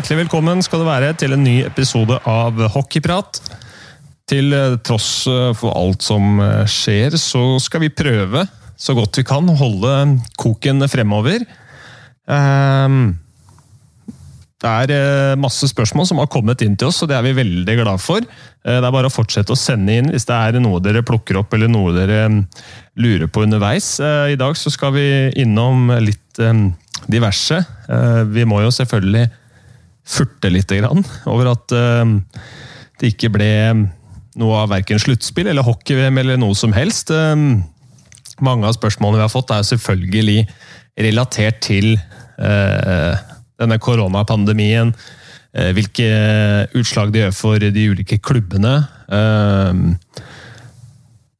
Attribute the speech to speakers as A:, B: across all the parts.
A: Hjertelig velkommen skal det være til en ny episode av Hockeyprat. Til eh, tross eh, for alt som eh, skjer, så skal vi prøve så godt vi kan å holde koken fremover. Ehm, det er masse spørsmål som har kommet inn til oss, og det er vi veldig glad for. Det er bare å fortsette å sende inn hvis det er noe dere plukker opp eller noe dere mm, lurer på underveis. I dag så skal vi innom litt diverse. Vi må jo selvfølgelig furte litt over at det ikke ble noe av verken sluttspill eller hockey-VM eller noe som helst. Mange av spørsmålene vi har fått, er selvfølgelig relatert til uh, denne koronapandemien. Uh, hvilke utslag det gjør for de ulike klubbene. Uh,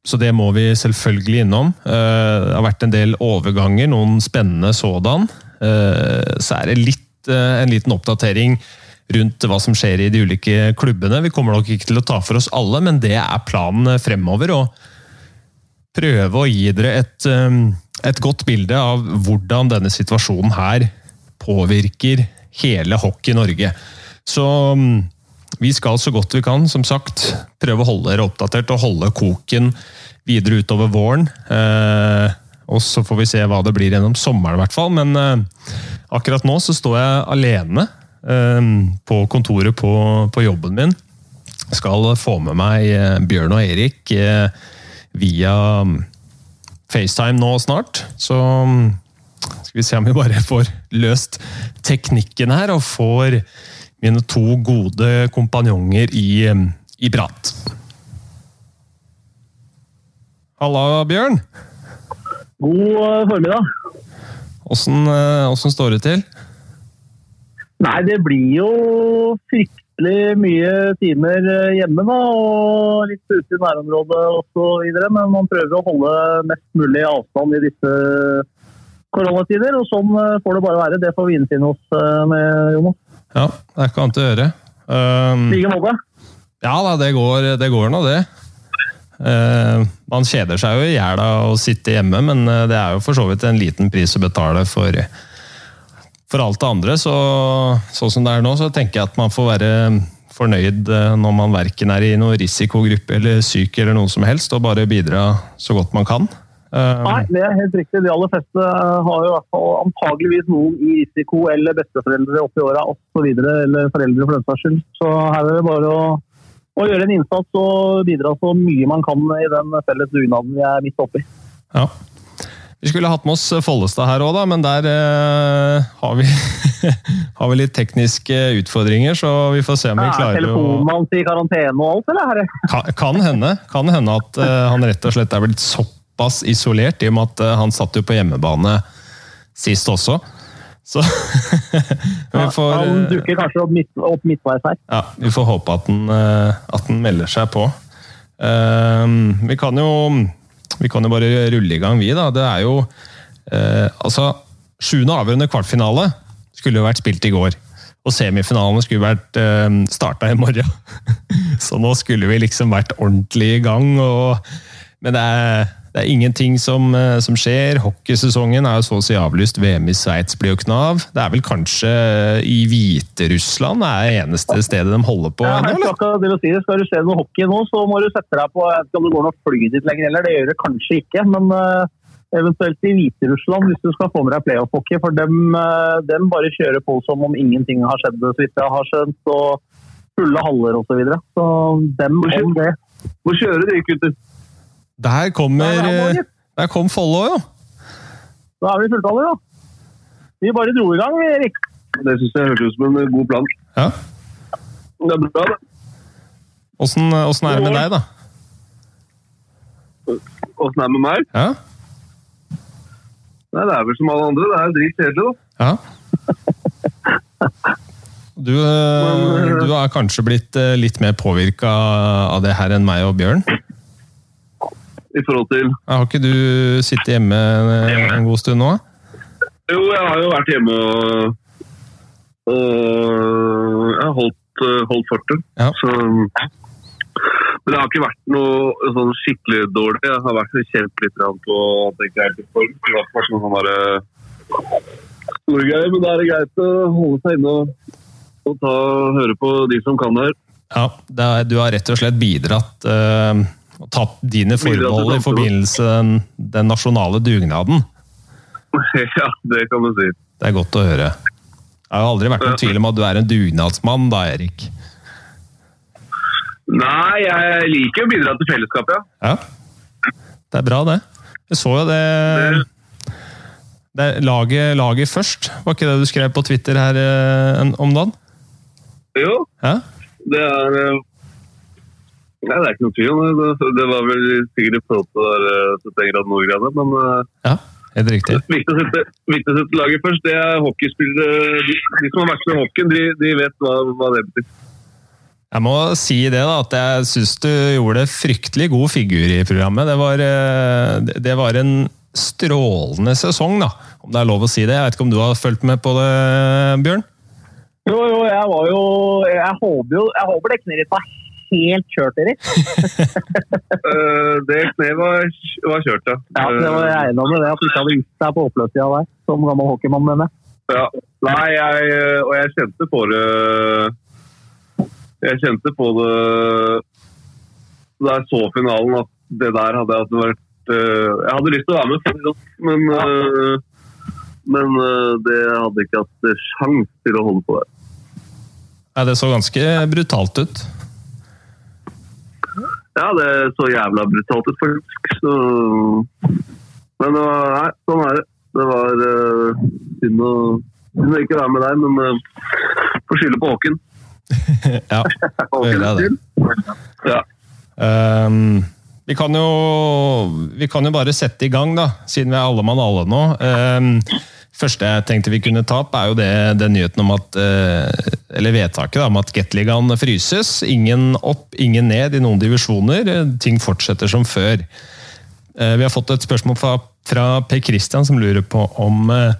A: så det må vi selvfølgelig innom. Det har vært en del overganger, noen spennende sådan. Så er det litt, en liten oppdatering rundt hva som skjer i de ulike klubbene. Vi kommer nok ikke til å ta for oss alle, men det er planen fremover. å prøve å gi dere et, um, et godt bilde av hvordan denne situasjonen her påvirker hele Hockey Norge. Så um, vi skal så godt vi kan, som sagt, prøve å holde dere oppdatert og holde koken videre utover våren. Eh, og så får vi se hva det blir gjennom sommeren, i hvert fall. Men uh, akkurat nå så står jeg alene uh, på kontoret på, på, jobben min. Skal få med meg Bjørn og Erik via um, FaceTime nå snart. Så um, skal vi se om vi bare får løst teknikken her og får mine to gode kompanjonger i, um, i prat. Halla, Bjørn.
B: God uh, formiddag.
A: Åssen åssen står det til?
B: Nei, det blir jo fryktelig mye timer eh, hjemme da, og litt ute i nærområdet osv. Men man prøver å holde mest mulig avstand i disse koronatider. Og sånn eh, får det bare være. Det får vi innfinne oss eh, med, Jonas.
A: Ja, det er ikke annet å gjøre.
B: Um, like måte.
A: Ja da, det går, det går nå, det. Uh, man kjeder seg jo i hjel av å sitte hjemme, men det er jo for så vidt en liten pris å betale for for alt det andre, så, sånn som det er nå, så tenker jeg at man får være fornøyd eh, når man verken er i noen risikogruppe eller syk eller noe som helst, og bare bidra så godt man kan.
B: Eh, Nei, det er helt riktig. De aller fleste har jo antageligvis noen i risiko eller besteforeldre oppi åra osv., eller foreldre for den saks skyld. Så her er det bare å, å, gjøre en innsats og bidra så mye man kan i den felles dugnaden vi er midt oppi.
A: Ja. Vi skulle hatt med oss Follestad her òg, men der eh, har, vi, har, vi, litt tekniske utfordringer. Så vi får se om vi klarer
B: å Telefonen hans i karantene og alt, eller?
A: Kan, kan, hende, kan hende at eh, han rett og slett er blitt såpass isolert, i og med at eh, han satt jo på hjemmebane sist også. Så
B: vi får, ja, Han dukker kanskje opp, midt, opp midtveis her.
A: Ja, Vi får håpe at den, at den melder seg på. vi kan jo vi kan jo bare rulle i gang, vi. da. Det er jo uh, altså, Sjuende avgjørende kvartfinale skulle jo vært spilt i går. Og semifinalene skulle vært uh, starta i morgen. Så nå skulle vi liksom vært ordentlig i gang. Og, men det er det er ingenting som, eh, som, skjer. Hockeysesongen er jo så å si avlyst. VM i Sveits blir jo knav. Det er vel kanskje i Hviterussland det er eneste stedet de holder på?
B: Ja, jeg skal, det å si, skal du se noe hockey nå, så må du sette deg på Jeg vet ikke om det går noe fly dit lenger heller, det gjør det kanskje ikke. Men uh, eventuelt i Hviterussland hvis du skal få med deg playoff-hockey. For dem, uh, dem, bare kjører på som om ingenting har skjedd, så vidt jeg har skjønt. og fulle haller osv. Så, videre. så dem om det.
C: Hvor kjører de, gutter?
A: Der kommer Der, der kom Follo, jo.
B: Da er vi i fulltallet, da. Vi bare dro i gang, Erik.
C: Det syns jeg hørtes ut som en god plan.
A: Ja.
C: Det er bra, det.
A: Åssen, er det med deg, da?
C: Åssen er det med meg?
A: Ja.
C: Nei, Det er vel som alle andre. Det er dritkjedelig, da.
A: Ja. Du, eh, du er kanskje blitt eh, litt mer påvirka av det her enn meg og Bjørn?
C: I forhold til
A: Har ikke du sittet hjemme en god stund nå?
C: Jo, jeg har jo vært hjemme og, og jeg har holdt, holdt fortet.
A: Ja.
C: Så, men det har ikke vært noe sånn skikkelig dårlig. Jeg har vært kjent litt på at jeg ikke er i form. Det har ikke vært sånn sånne store greier, men da er det greit å holde seg inne og og ta, høre på de som kan det her.
A: Ja, det er, du har rett og slett bidratt uh, og tatt dine forbehold i forbindelse med den, nasjonale dugnaden.
C: ja, det kan du si.
A: Det er godt å høre. Det har aldri vært noen tvil om at du er en dugnadsmann da, Erik.
C: Nei, jeg liker å bidra til fellesskapet, ja.
A: Ja. Det er bra, det. Jeg så jo det, det laget, laget først. Var ikke det du skrev på Twitter her eh, om dagen?
C: Jo,
A: Ja?
C: det er eh, Nei, det er ikke noe tvil om det. Var vel sikkert i forhold til det der 71 grader nord-greiene, men
A: ja, er det riktig.
C: viktig å sette, viktig å sette laget først. Det er hockeyspillere. De, de som har vært med i hockeyen, de, de vet hva, hva det betyr.
A: Jeg må si det da, at jeg syns du gjorde fryktelig god figur i programmet. Det var, eh, det- var en strålende sesong, da. Om det er lov å si det. Jeg vet ikke om du har fulgt med på det, Bjørn?
B: Jo, jo, jeg var jo Jeg håper jo Jeg håper det var helt kjørt, Erik.
C: Eh, det kneet var, var kjørt, ja.
B: Ja, det var jeg enig med det, at du ikke hadde gitt deg på oppløpssida der, som gammel hockeymann, mener jeg.
C: Eh, ja. Nei, jeg, og jeg kjente på det Jeg kjente på det da jeg så finalen, at det der hadde jeg vært eh, Jeg hadde lyst til å være med, men, eh, men eh, det hadde ikke hatt sjans til å holde på det.
A: Nei, det så ganske brutalt ut.
C: Ja, det så jævla brutalt ut, faktisk. Så... Men det var, nei, sånn er det. Det var uh, synd å ikke være med deg, men uh, får skylde på Håken.
A: Ja, gjør jeg det.
C: Ja.
A: Um, vi, kan jo, vi kan jo bare sette i gang, da, siden vi er alle mann alle nå. Um, første jeg tenkte vi kunne ta opp, er jo det, den nyheten om at eh, Eller vedtaket da, om at Gateligaen fryses. Ingen opp, ingen ned i noen divisjoner. Ting fortsetter som før. Eh, vi har fått et spørsmål fra, fra Per Christian som lurer på om eh,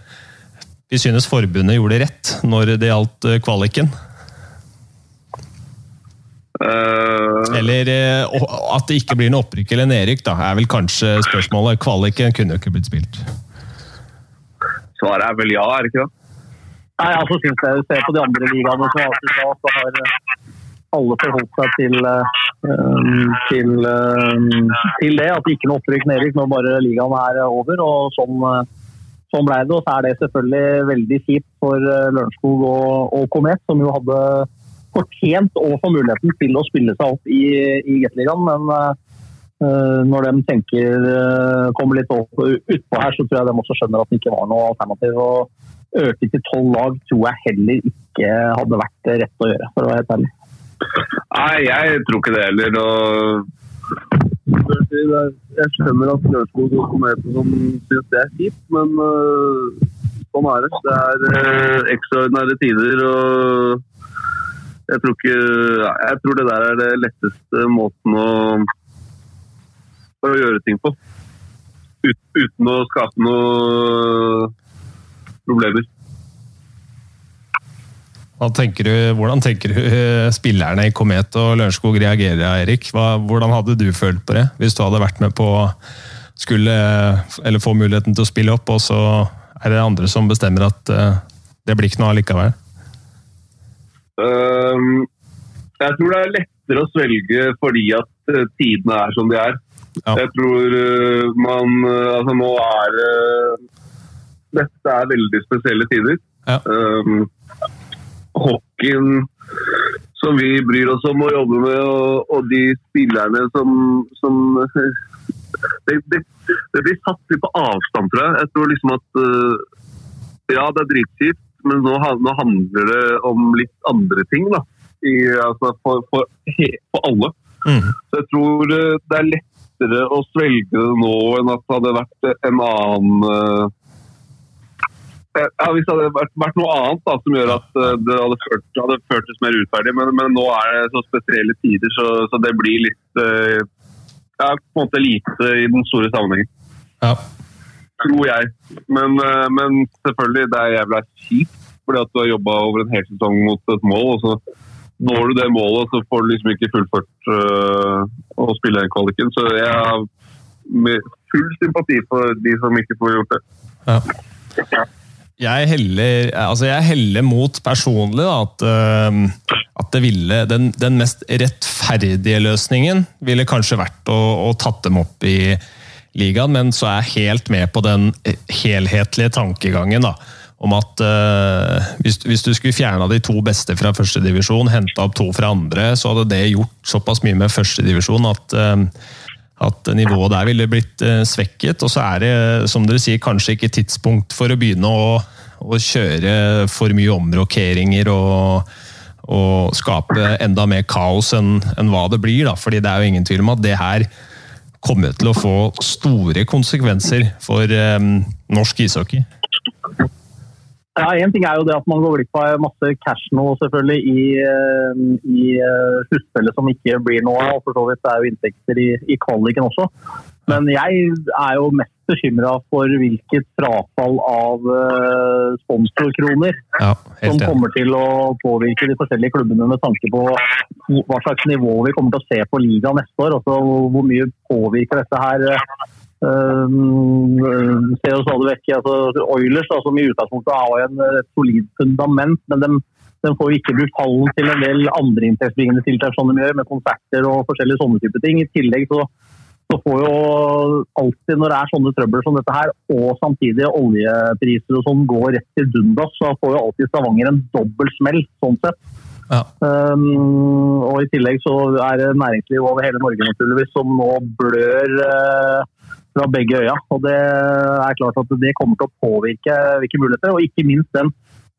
A: vi synes forbundet gjorde rett når det gjaldt kvaliken. Eller at det ikke blir noe opprykk eller nedrykk, da, er vel kanskje spørsmålet. Kvaliken kunne jo ikke blitt spilt.
C: Svaret er vel ja, er det ikke det?
B: Nei, altså synes jeg ser på de andre ligaene som alltid sa, så har eh, alle forholdt seg til, eh, um, til, til det. At det ikke er noe opprykk nedrykk når bare ligaen er over. og sånn, eh, sånn ble det. Og så er det selvfølgelig veldig kjipt for eh, Lørenskog og, og Komet, som jo hadde fortjent å få muligheten til å spille seg opp i, i Gateligaen. Men eh, eh, når de tenker eh, kommer litt opp utpå her, så tror jeg de også skjønner at det ikke var noe alternativ. Og øke til tolv lag tror jeg heller ikke hadde vært rett å gjøre, for å være helt ærlig.
C: Nei, jeg tror ikke det heller. og Jeg skjønner at Lørenskog og Komet som syns det er kjipt, men øh, sånn er det. Det er ekstraordinære tider. og jeg tror, ikke, jeg tror det der er det letteste måten å, å gjøre ting på. Ut, uten å skape noe problemer.
A: Tenker du, hvordan tenker du eh, spillerne i Komet og Lørenskog reagerer, Erik? Hvordan hadde du følt på det, hvis du hadde vært med på skulle, eller få muligheten til å spille opp, og så er det andre som bestemmer at eh, det blir ikke noe allikevel?
C: Um, jeg tror det er lettere å svelge fordi at eh, tidene er som de er.
A: Ja.
C: Jeg tror eh, man eh, Altså, nå er eh, Dette er veldig spesielle tider.
A: Ja.
C: Um, hockeyen som vi bryr oss om å jobbe med, og, og de spillerne som, som det, det, det blir satt litt på avstand, tror jeg. Jeg tror liksom at Ja, det er dritkjipt, men nå, nå handler det om litt andre ting, da. I, altså for, for, for alle.
A: Mm.
C: Så jeg tror det er lettere å svelge det nå enn at det hadde vært en annen eh, ja, Hvis det hadde vært, vært noe annet da, som gjør at eh, det hadde, ført, hadde føltes mer urettferdig. Men, men nå er det så spesielle tider, så, så det blir litt eh, ja, på en måte lite i den store sammenhengen.
A: Ja.
C: Tror jeg. Men, eh, men selvfølgelig, det er jævla kjipt. Fordi at du har jobba over en hel sesong mot et mål, og så når du det målet, så får du liksom ikke fullført uh, å spille den kvaliken. Så jeg har full sympati for de som ikke får gjort det.
A: Ja. Jeg heller, altså jeg heller mot personlig da, at, uh, at det ville, den, den, mest rettferdige løsningen ville kanskje vært å, å tatt dem opp i ligaen, men så er jeg helt med på den helhetlige tankegangen. da, om at uh, hvis, hvis, du skulle fjerna de to beste fra førstedivisjon, henta opp to fra andre, så hadde det gjort såpass mye med førstedivisjon at uh, at nivået der ville blitt uh, svekket. Og så er det, som dere sier, kanskje ikke tidspunkt for å begynne å, å kjøre for mye omrokeringer og, og, skape enda mer kaos enn, enn hva det blir. Da. Fordi det er jo ingen tvil om at det her kommer til å få store konsekvenser for um, norsk ishockey.
B: Ja, Én ting er jo det at man går glipp av masse cash nå selvfølgelig i, eh, i eh, sluttspillet som ikke blir noe av. For så vidt det er jo inntekter i, i kvaliken også. Men jeg er jo mest bekymra for hvilket frafall av uh, sponsorkroner ja, som kommer til å påvirke de forskjellige klubbene med tanke på hva slags nivå vi kommer til å se på liga neste år. Altså hvor mye påvirker dette her Uh, ser jo stadig vekk altså Oilers, da, som i utgangspunktet har en, et solid fundament, men de, de får jo ikke brukt hallen til en del andre inntektsbringende tiltak som de gjør, med konserter og forskjellige sånne type ting. I tillegg så, så, får jo alltid, når det er sånne trøbbel som dette her, og samtidig oljepriser og sånn går rett til dundas, så får jo alltid Stavanger en dobbel smell, sånn sett. Um, og I tillegg så er det næringsliv over hele Norge naturligvis som nå blør uh, fra begge øya. Og Det er klart at det kommer til å påvirke hvilke muligheter, og ikke minst den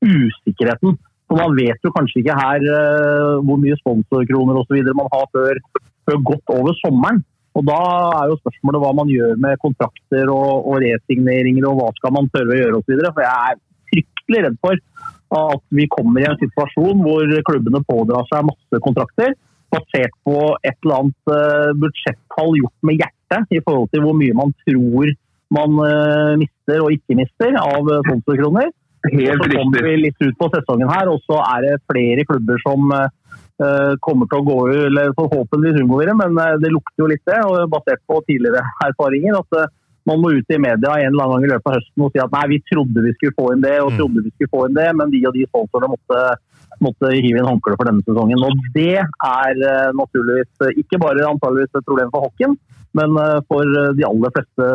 B: usikkerheten. For Man vet jo kanskje ikke her uh, hvor mye sponsorkroner osv. man har før, før, godt over sommeren. Og Da er jo spørsmålet hva man gjør med kontrakter og, og resigneringer, og hva skal man tørre å gjøre osv. For jeg er fryktelig redd for at vi kommer i en situasjon hvor klubbene pådrar seg masse kontrakter basert på et eller annet uh, budsjettall gjort med hjertet i forhold til hvor mye man tror man uh, mister og ikke mister av uh, sponsorkroner. Så kommer vi litt ut på sesongen her, og så er det flere klubber som kommer til å gå eller forhåpentligvis unngår det, men det lukter jo litt det. og Basert på tidligere erfaringer. at man må ut i media en eller annen gang i løpet av høsten og si at nei, vi trodde vi skulle få inn det, og mm. trodde vi skulle få inn det, men de og de sponsorene måtte, måtte hive inn håndkleet for denne sesongen. Og Det er naturligvis ikke bare antageligvis et problem for hockeyen, men eh, for eh, de aller fleste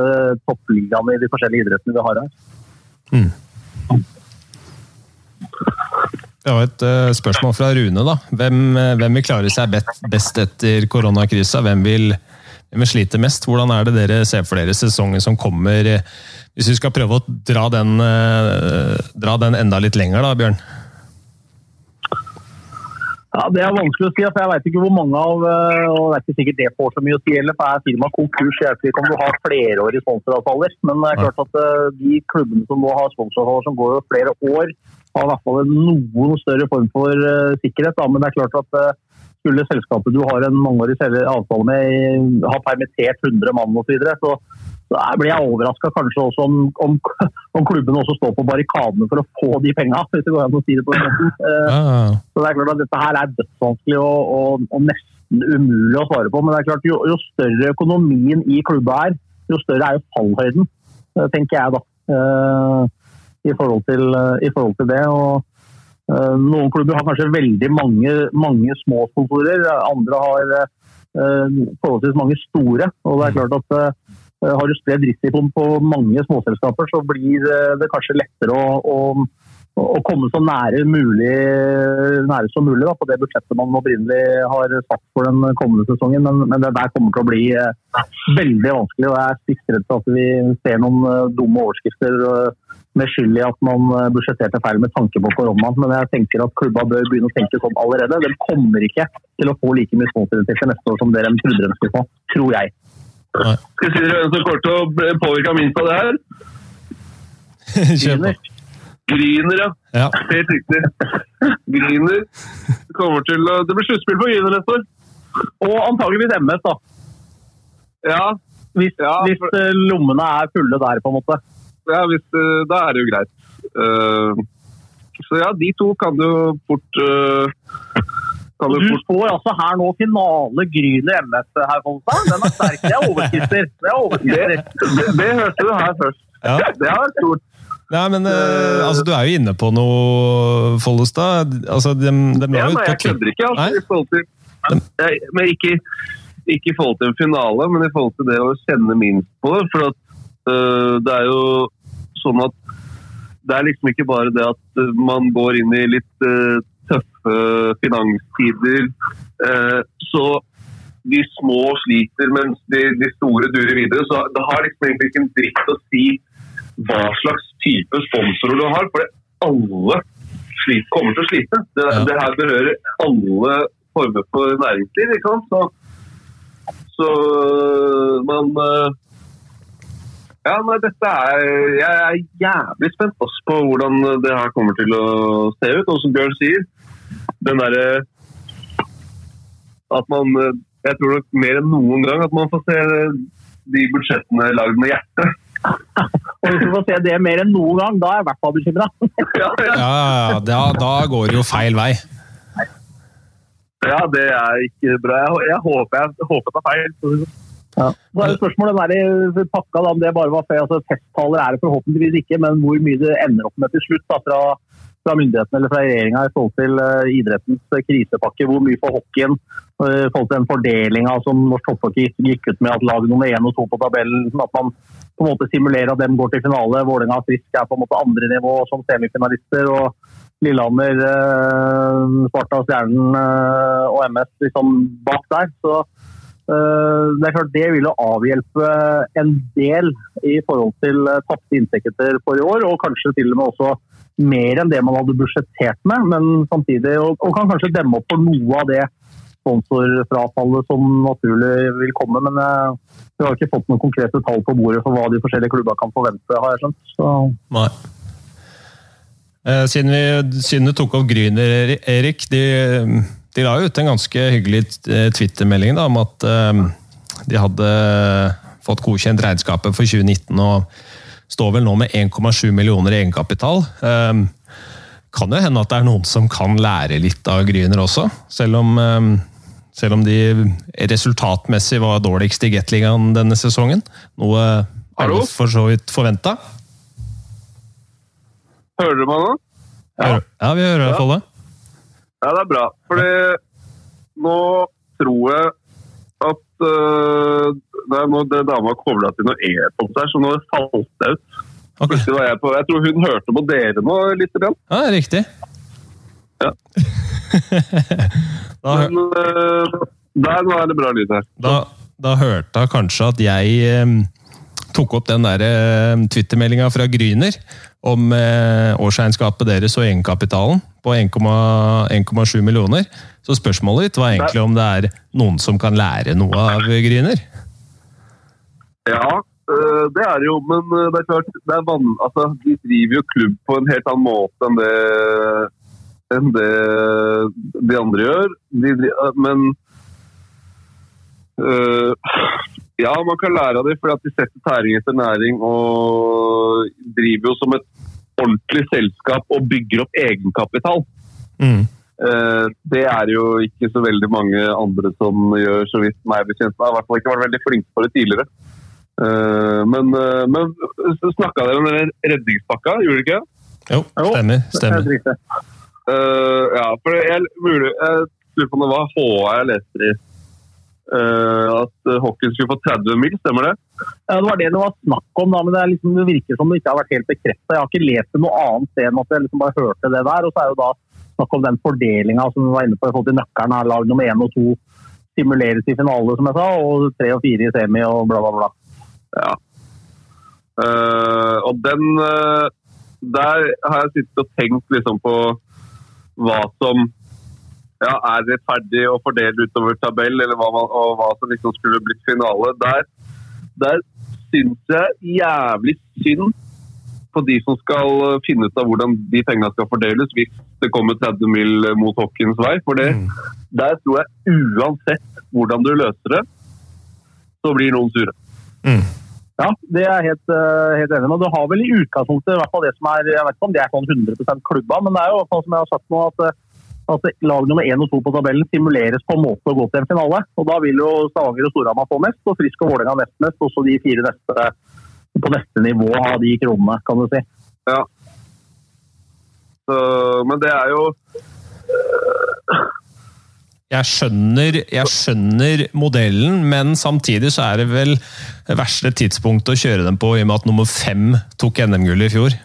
B: toppligaene i de forskjellige idrettene vi har her. Mm.
A: Vi har et spørsmål fra Rune. da. Hvem, hvem vil klare seg best etter koronakrisa? Hvem vil, hvem sliter mest? Hvordan er det dere ser for dere sesongen som kommer? Hvis vi skal prøve å dra den, uh, dra den enda litt lenger, da, Bjørn?
B: Ja, Det er vanskelig å si. for Jeg vet ikke hvor mange av eh, og Det er ikke sikkert det får så mye å si heller. for Er firmaet konkurs, hjelper ikke om du har flerårige sponsoravtaler. Men det er klart at eh, de klubbene som nå har sponsoravtaler som går over flere år, har i hvert fall en noen større form for sikkerhet. Men det er klart at skulle selskapet du har en mangeårig avtale med, ha permittert 100 mann osv., så, videre, så så blir jeg overraska kanskje også om, om, om klubben også står på barrikadene for å få de penga, hvis det går an å si det på den måten. Uh, så det er klart at dette her er dødsvanskelig og, og, og, nesten umulig å svare på. Men det er klart jo, jo større økonomien i klubba er, jo større er jo fallhøyden, uh, tenker jeg da. Uh, i, forhold til, i, forhold til, det. og Noen klubber har kanskje veldig mange, mange små sponsorer, andre har forholdsvis mange store. og det er klart at Eh, har du spredd risikoen på mange småselskaper, så blir det kanskje lettere å, å, å komme så nære, mulig, nære som mulig da, på det budsjettet man opprinnelig har satt for den kommende sesongen. Men, men, det der kommer til å bli eh, veldig vanskelig. og Jeg er stygt redd for at vi ser noen eh, dumme overskrifter med skyld i at man budsjetterte feil med tanke på koronaen. Men jeg tenker at klubba bør begynne å tenke sånn allerede. De kommer ikke til å få like mye sponsorinntekter neste år som dere trodde de skulle få, tror jeg.
C: Skal vi si hvem som kommer til å påvirke minst av det her?
A: Griner.
C: Griner, ja. ja. Helt riktig. Griner kommer til å Det blir sluttspill på Griner neste år.
B: Og antageligvis MS, da.
C: Ja.
B: Hvis, ja, for... hvis lommene er fulle der, på en måte.
C: Ja, hvis, eh, da er det jo greit. Uh, så ja, de to kan du fort uh,
B: og du får altså her nå finale Gryner MS her, Fonstad. Den er sterk. Det er overskrifter. Det, er
C: det, det, det hørte du her først. Ja. Det har vært stort.
A: Nei, men uh, altså, Du er jo inne på noe, Follestad. Altså, de, de
C: ja, nei, jeg kødder ikke. Altså, til, jeg, men ikke, ikke, i forhold til en finale, men i forhold til det å kjenne minst på det. For at, uh, det er jo sånn at det er liksom ikke bare det at man går inn i litt uh, tøffe finanstider. så de små sliter mens de, de store durer videre. Så det har liksom egentlig ikke en dritt å si hva slags type sponsorer du har. For alle sliter, kommer til å slite. Det, ja. det, her berører alle former for næringsliv. ikke sant? Så, så man eh, ja, nei, dette er, Jeg er jævlig spent også på hvordan det her kommer til å se ut. Og som Bjørn sier, den derre at man Jeg tror nok mer enn noen gang at man får se de budsjettene lagd med hjertet.
B: Og hvis du får se det mer enn noen gang, da er jeg i hvert fall bekymra.
A: ja, ja. da, da går det jo feil vei.
C: Ja, det er ikke bra. Jeg, jeg, håper, jeg håper det er feil.
B: Ja. Så er det spørsmålet der pakka, da, om det bare var feil. Altså, festtaler er det forhåpentligvis ikke, men hvor mye det ender opp med til slutt da, fra, fra myndighetene eller fra regjeringa i forhold til uh, idrettens krisepakke. Hvor mye for hockeyen, uh, i forhold til den fordelinga som norsk hockey gikk ut med at lag nummer én og to på tabellen at man på en måte simulerer at dem går til finale. Vålerenga og Frisk er på en måte andre nivå som semifinalister. og Lillehammer, uh, Sparta, Stjernen eh, og MS liksom bak der. Så eh, det er klart det vil avhjelpe en del i forhold til eh, tapte inntekter for i år. Og kanskje til og med også mer enn det man hadde budsjettert med. Men samtidig, og, kan kanskje demme opp for noe av det sponsorfrafallet som naturlig vil komme. Men eh, vi har ikke fått noen konkrete tall på bordet for hva de forskjellige klubba kan forvente, har jeg skjønt. Så.
A: Nei. Eh, siden, vi, siden, du tok opp Gryner, Erik. De, de la ut en ganske hyggelig twittermelding Twitter-melding om at de hadde fått godkjent regnskapet for 2019 og står vel nå med 1,7 millioner i egenkapital. Kan jo hende at det er noen som kan lære litt av Gryner også, selv om selv om de resultatmessig var dårligst i Gateligaen denne sesongen. Noe alle for så vidt forventa.
C: Hører du meg nå?
A: Ja, ja vi hører fall det.
C: Ja, det er bra. Fordi nå tror jeg at uh, Det er nå det dama kobla til noe e-post her, så nå falt det ut. Okay. Jeg, på, jeg, tror hun hørte på dere nå litt. Igjen.
A: Ja, riktig.
C: Ja. da, Men uh, der nå er det bra lyd her.
A: Da, da hørte hun kanskje at jeg um, tok opp den der uh, Twitter-meldinga fra Gryner om uh, årsregnskapet deres og egenkapitalen på 1,7 millioner. Så spørsmålet ditt var egentlig om det er noen som kan lære noe av Gryner?
C: Ja, det er det jo, men det er klart det er vann, altså, De driver jo klubb på en helt annen måte enn det enn det de andre gjør. De, men øh, Ja, man kan lære av dem fordi de setter tæring etter næring og driver jo som et ordentlig selskap og bygger opp egenkapital. Mm. Uh, det er jo ikke så veldig mange andre som gjør, så vidt meg bekjent. Jeg har i hvert fall ikke vært veldig flink på det tidligere. Uh, men, uh, men snakka dere om den redningspakka, gjorde dere ikke?
A: Jo, stemmer. stemmer.
C: Ja, for jeg, mulig, jeg lurer på om det var HA jeg leste i. Uh, at hockeyen skulle få 30 mil, stemmer det?
B: Ja, Det var det det var snakk om, da, men det, liksom, det virker som det ikke har vært helt bekrefta. Jeg har ikke lest det noe annet sted enn at jeg liksom bare hørte det der. Og så er det da snakk om den fordelinga som vi var inne på i forhold til nøkkelen. Her, lag nummer én og to stimuleres i finale, som jeg sa, og tre og fire i semi og bla, bla, bla.
C: Ja. Uh, og den uh, Der har jeg sittet og tenkt liksom på hva som ja, er rettferdig å fordele utover tabell, eller hva, og hva som liksom skulle blitt finale. Der, der syns jeg jævlig synd på de som skal finne ut av hvordan de pengene skal fordeles hvis det kommer 30 mil mot Hawkins vei. For det, mm. der tror jeg uansett hvordan du løser det, så blir noen sure.
B: Mm. Ja, det er jeg helt, uh, helt enig med. Du har vel i utgangspunktet i hvert fall det som er Jeg vet ikke om det er sånn 100% klubba, men det er jo sånn som jeg har sagt nå at, at lag nummer én og to på tabellen simuleres på en måte å gå til en finale. Og Da vil jo Stavanger og Storhamar få mest, og Frisk og Vålerenga nest mest. Også de fire neste på neste nivå av de kronene, kan du si.
C: Ja. Så, men det er jo
A: Jeg skjønner, jeg skjønner modellen, men samtidig så er det vel verste tidspunkt å kjøre dem på, i og med at nummer fem tok NM-gull i fjor.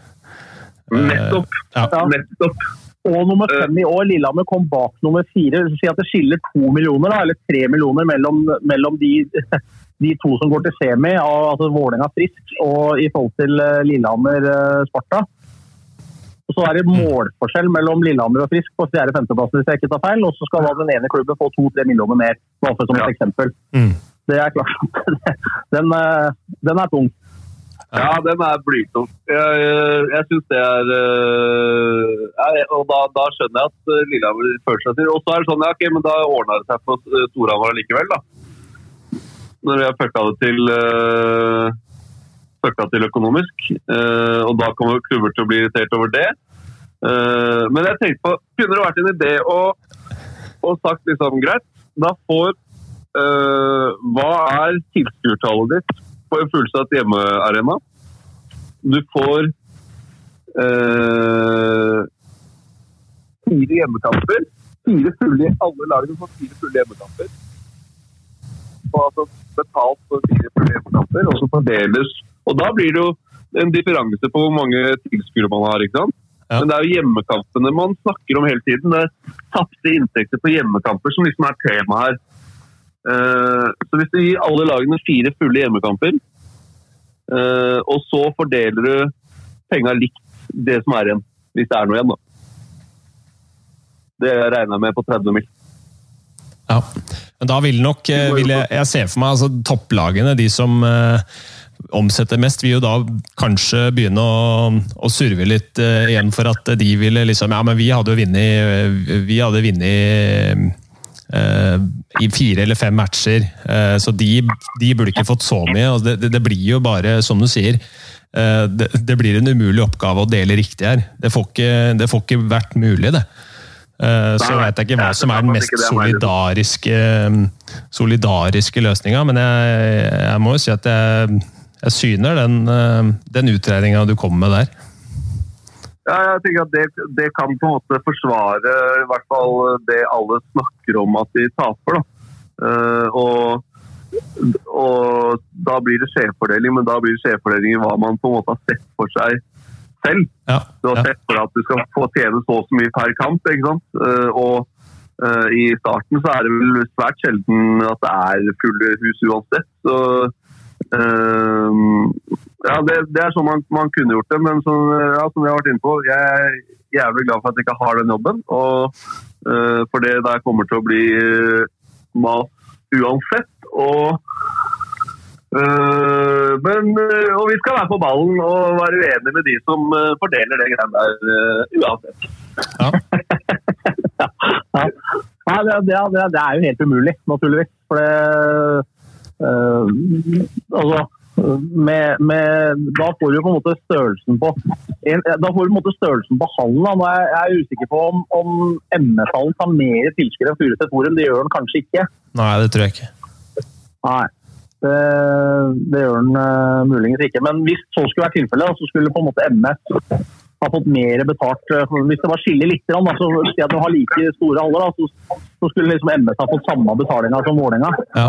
C: nettopp.
A: Ja.
B: Ja.
C: nettopp.
B: Og nummer fem i år, Lillehammer kom bak nummer fire. Så si at det skiller to millioner, da, eller tre millioner mellom, mellom de, de to som går til semi, altså Vålerenga Frisk, og i forhold til eh, Lillehammer eh, Sparta. Og så er det målforskjell mellom Lillehammer og Frisk på fjerde femteplass, hvis jeg ikke tar feil. Og så skal da den ene klubben få to-tre millioner mer, bare for som et
C: Ja.
B: eksempel.
A: Mm.
B: Det er klart. Den, eh, den er tung.
C: Ja, den er blytung. Jeg, jeg syns det er øh, ja, Og da, da skjønner jeg at øh, Lillehammer føler seg til. Og så er det sånn, ja, ok, men da ordna det seg for øh, Storhamar likevel, da. Når har fucka det til fucka til økonomisk. og da kommer klubber til å bli irritert over det. Eh, men jeg tenkte på, kunne det vært en idé å, og sagt liksom greit, da får Hva er tilskuertallet ditt på en fullsatt hjemmearena? Du får eh, fire hjemmekamper. Fire fulle, alle lagene får fire fulle hjemmekamper. Og altså betalt for fire fulle hjemmekamper, og så fordeles Og da blir det jo en differanse på hvor mange tilskuere man har. ikke sant?
A: Ja.
C: Men det er jo hjemmekampene man snakker om hele tiden. Det er tapte inntekter på hjemmekamper som liksom er tema her. Eh, så hvis du gir alle lagene fire fulle hjemmekamper, eh, og så fordeler du penga likt det som er igjen, hvis det er noe igjen, da. Det regner jeg med på 30 mil.
A: Ja. Men da vil nok eh, vil jeg, jeg ser for meg altså, topplagene, de som omsetter mest, vil jo da kanskje begynne å, å surve litt uh, igjen for at de ville liksom Ja, men vi hadde jo vunnet Vi hadde vunnet i fire eller fem matcher, eh, så de, de burde ikke fått så mye. og det, det, det blir jo bare, som du sier eh, det, det blir en umulig oppgave å dele riktig her. Det får ikke, det får ikke vært mulig, det. Eh, Så
C: veit
A: vet jeg ikke hva som er den mest solidariske, solidariske løsninga, men jeg, jeg må jo si at jeg, jeg syner den, eh, den utregninga du kommer med der.
C: Ja, jeg tenker at det, det kan på en måte forsvare i hvert fall det alle snakker om at de taper. Eh, og, og da blir det skjevfordeling, men da blir det skjevfordeling i hva man på en måte har sett for seg selv.
A: Ja,
C: Du har
A: ja.
C: sett for deg at du skal få tjene så og så mye per kamp, ikke sant? Uh, og uh, i starten så er det vel svært sjelden at det er fulle hus uansett. Så ja, det, det er sånn man, man kunne gjort det, men som, ja, som jeg har vært inne på, jeg er jævlig glad for at jeg ikke har den jobben. Og, uh, for det der kommer til å bli uh, mas uansett. Og uh, men, eh, og vi skal være på ballen og være uenige med de som eh, fordeler det greiene der eh, uansett.
A: Ja.
B: Ja. Nei, det, det, det, er jo helt umulig, naturligvis. For det Altså med, med, da får du på en måte størrelsen på en, Da får du på en måte størrelsen på hallen. Er jeg er usikker på om, om MS-hallen tar mer tilskuere enn Furuset Forum. Det gjør den kanskje ikke.
A: Nei, det tror jeg ikke.
B: Nei. Det, det gjør den uh, muligens ikke. Men hvis så skulle være tilfellet, så skulle på en måte MS ha fått mer betalt. eh, Hvis det var skille litt, da, så si at du har like store haller, da, så, så skulle liksom MS ha fått samme betalinga som Vålerenga.
A: Ja.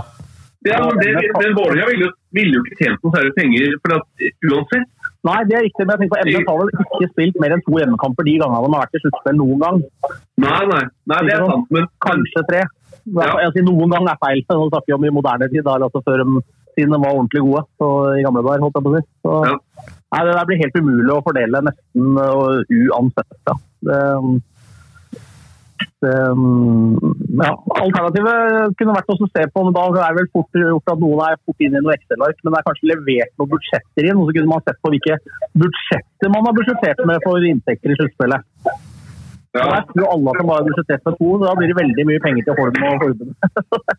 C: Ja, men det, men Vålerenga ville, ville jo ikke tjent noe særlig penger for at, uansett.
B: Nei, det er riktig, men jeg tenker på MS har vel ikke spilt mer enn to hjemmekamper de gangene de har vært i sluttspill noen gang.
C: Nei, nei, nei, det er sant, men
B: Kanskje tre.
C: Ja.
B: Sier noen gang er feil, nå snakker vi om i moderne tid, da, altså før de, siden de var ordentlig gode så, i gamle dager. holdt jeg på å si. Så,
C: Ja.
B: nei, det der blir helt umulig å fordele nesten uh, uansett. Ja. Det, det, ja. Alternativet kunne vært å se på, men da er det vel fort gjort at noen er fort inn i noe Excel-ark, men det er kanskje levert noen budsjetter inn, og så kunne man sett på hvilke budsjetter man har budsjettert med for inntekter i sluttspillet.
C: ja,
B: Jeg tror alle som har budsjettert med to, så da blir det veldig mye penger til Holm og forbundet.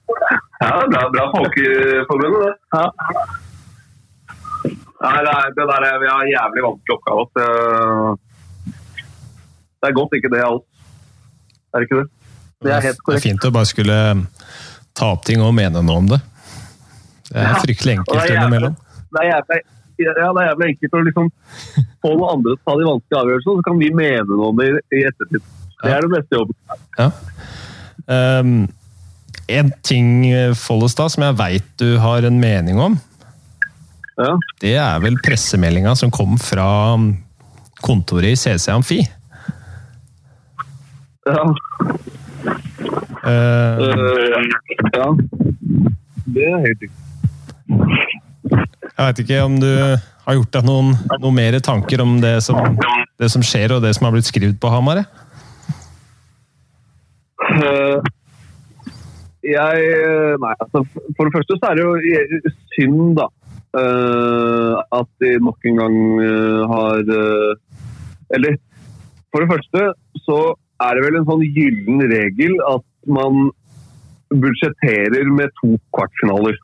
C: ja, det er bra folk i forbundet, det.
B: Ja.
C: Nei, det, er, det der er vi har jævlig vanskelig oppgave. Det er godt ikke det er alt. Er det ikke det?
B: Det er helt
A: Det er fint å bare skulle ta opp ting og mene noe om det. Det er fryktelig enkelt
C: det
A: innimellom.
C: Det er jævlig, ja, det er jævlig enkelt å liksom få noen andre til å ta de vanskelige avgjørelsene, så kan vi mene noe om det i, i ettertid. Det er den beste jobben.
A: Ja. Um, en ting, Follestad, som jeg veit du har en mening om,
C: Ja.
A: det er vel pressemeldinga som kom fra kontoret i CC Amfi.
C: Ja.
A: Uh,
C: ja. Det er helt riktig.
A: jeg veit ikke om du har gjort deg noen, noen mer tanker om det som, det som skjer og det som har blitt skrevet på Hamar?
C: Eh, jeg Nei, altså for det første så er det jo synd, da. Uh, at de nok en gang uh, har Eller for det første så er det vel en sånn gyllen regel at man budsjetterer med to kvartfinaler.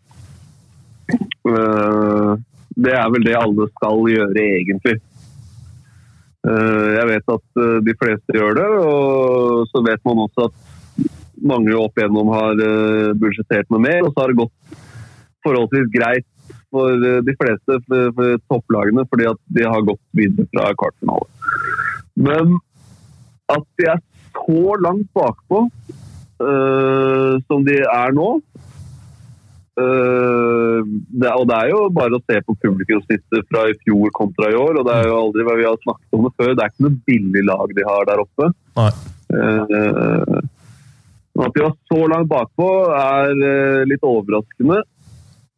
C: Eh, det er vel det alle skal gjøre, egentlig. Eh, Jeg vet at eh, de fleste gjør det, og så vet man også at mange opp igjennom har budsjettert med mer, og så har det gått forholdsvis greit for de fleste for topplagene, fordi at de har gått videre fra kvartfinale. Men at de er så langt bakpå uh, som de er nå Uh, det, Og det er jo bare å se på publikumssnittet fra i fjor kontra i år, og det er jo aldri hva vi har snakket om det før. Det er ikke noe billig lag de har der oppe. Eh, at de var så langt bakpå, er litt overraskende.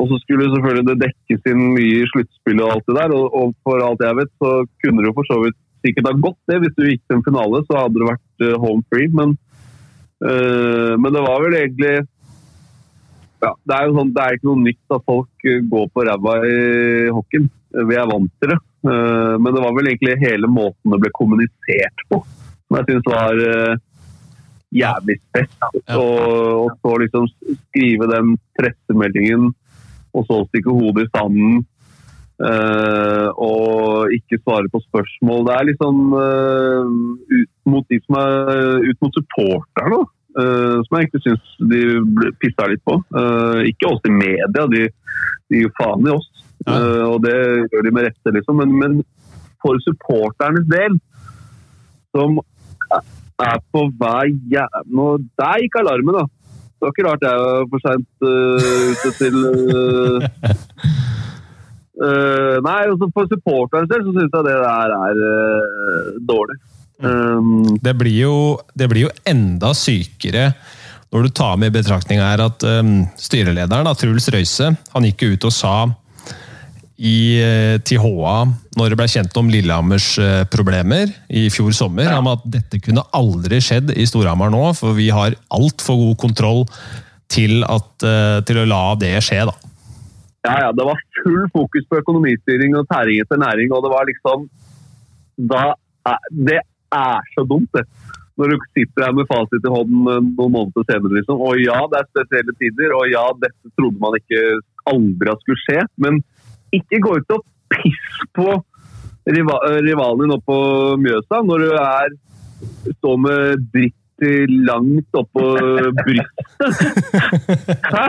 C: Og så skulle selvfølgelig det dekkes inn mye i sluttspillet og alt det der. Og, og for alt jeg vet, så kunne det jo for så vidt sikkert ha gått det. Hvis du gikk til en finale, så hadde det vært eh, home free. Men, eh, men det var vel egentlig ja, det er jo sånn, det er ikke noe nytt at folk eh, går på ræva i hockeyen. Vi er vant til det. Eh, Men det var vel egentlig hele måten det ble kommunisert på som jeg syns var eh, jævlig spes.
A: Ja.
C: Og, og så liksom skrive den pressemeldingen, og så stikke hodet i sanden. Eh, og ikke svare på spørsmål. Det er liksom uh, ut mot de som er ut mot supporterne. Eh, som jeg egentlig syns de pissa litt på. Ikke oss i media, de, de gir faen i oss.
A: Ja.
C: Og det gjør de med rette, liksom. Men, men for supporternes del, som er på vei jævla Der gikk alarmen, da! Det var ikke rart jeg var for seint ute til eh, Nei, altså for supporteren del så syns jeg det der er uh, dårlig. Um,
A: Det blir, jo, det blir jo enda sykere når du tar med i betraktning her at um, styrelederen, da, Truls Røise, han gikk jo ut og sa i, eh, til HA, når det ble kjent om Lillehammers eh, problemer i fjor sommer, om at dette kunne aldri skjedd i Storhamar nå, for vi har altfor god kontroll til, at, til å la det skje. da.
C: Ja, ja, det var full fokus på økonomistyring og tæring etter næring, og det var liksom da, er- Det er så dumt, det. Når du sitter her med fasit i hånden eh, noen måneder senere, liksom. Og ja, det er spesielle tider, og ja, dette trodde man ikke aldri skulle skje. Men ikke gå ut og piss på riva rivalen din oppe på Mjøsa når du er står med dritt langt oppå brystet. Hæ?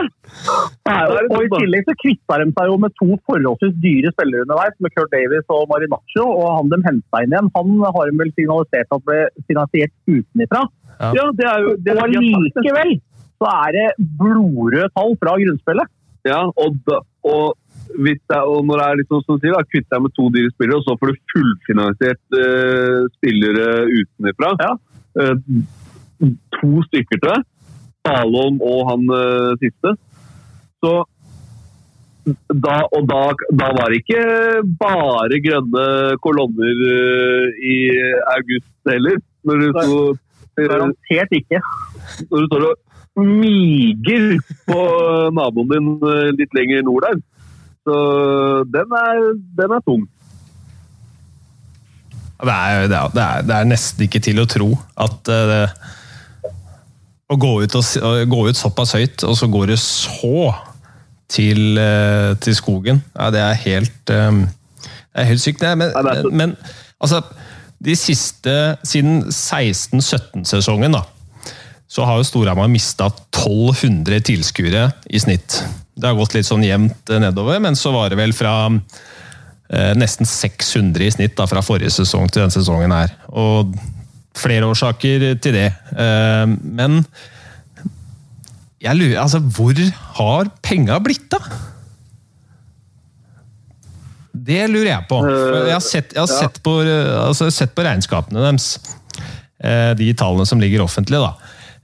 B: Og, og I tillegg så kvitta de seg jo med to forholdsvis dyre spillere underveis, med Kurt Davis og Marinaccio. Og han de henta inn igjen, han har de vel signalisert at ble finansiert utenifra.
C: Ja, det er jo det
B: Og
C: er- det.
B: likevel så er det blodrøde tall fra grunnspillet.
C: Ja, og, da, og, hvis det, er- og når det er litt sånn som du sier, da, kvitt deg med to dyre spillere, og så får du fullfinansiert uh, spillere utenfra.
B: Ja.
C: Eh, to stykker til. Salom og han uh, siste. Så da, og da, da var det ikke bare grønne kolonner uh, i august heller. Når du, sto, eh,
B: Garantert ikke.
C: når du står og miger på naboen din uh, litt lenger nord der. Så den er, den er tung.
A: Det er, det, er, det, er, det er nesten ikke til å tro at uh, det, å gå ut, og, gå ut såpass høyt, og så går det så til, eh, til skogen. Ja, det er helt eh, Det er helt sykt. det. Men, men altså De siste Siden 16-17-sesongen, da, så har jo Storhamar mista 1200 tilskuere i snitt. Det har gått litt sånn jevnt eh, nedover, men så var det vel fra eh, nesten 600 i snitt da, fra forrige sesong til denne sesongen her. Og flere årsaker til det. Eh, men jeg lurer Altså, hvor har penga blitt av? Det lurer jeg på. Jeg har sett, jeg har sett, på, altså, sett på regnskapene deres. Eh, de tallene som ligger offentlig, da.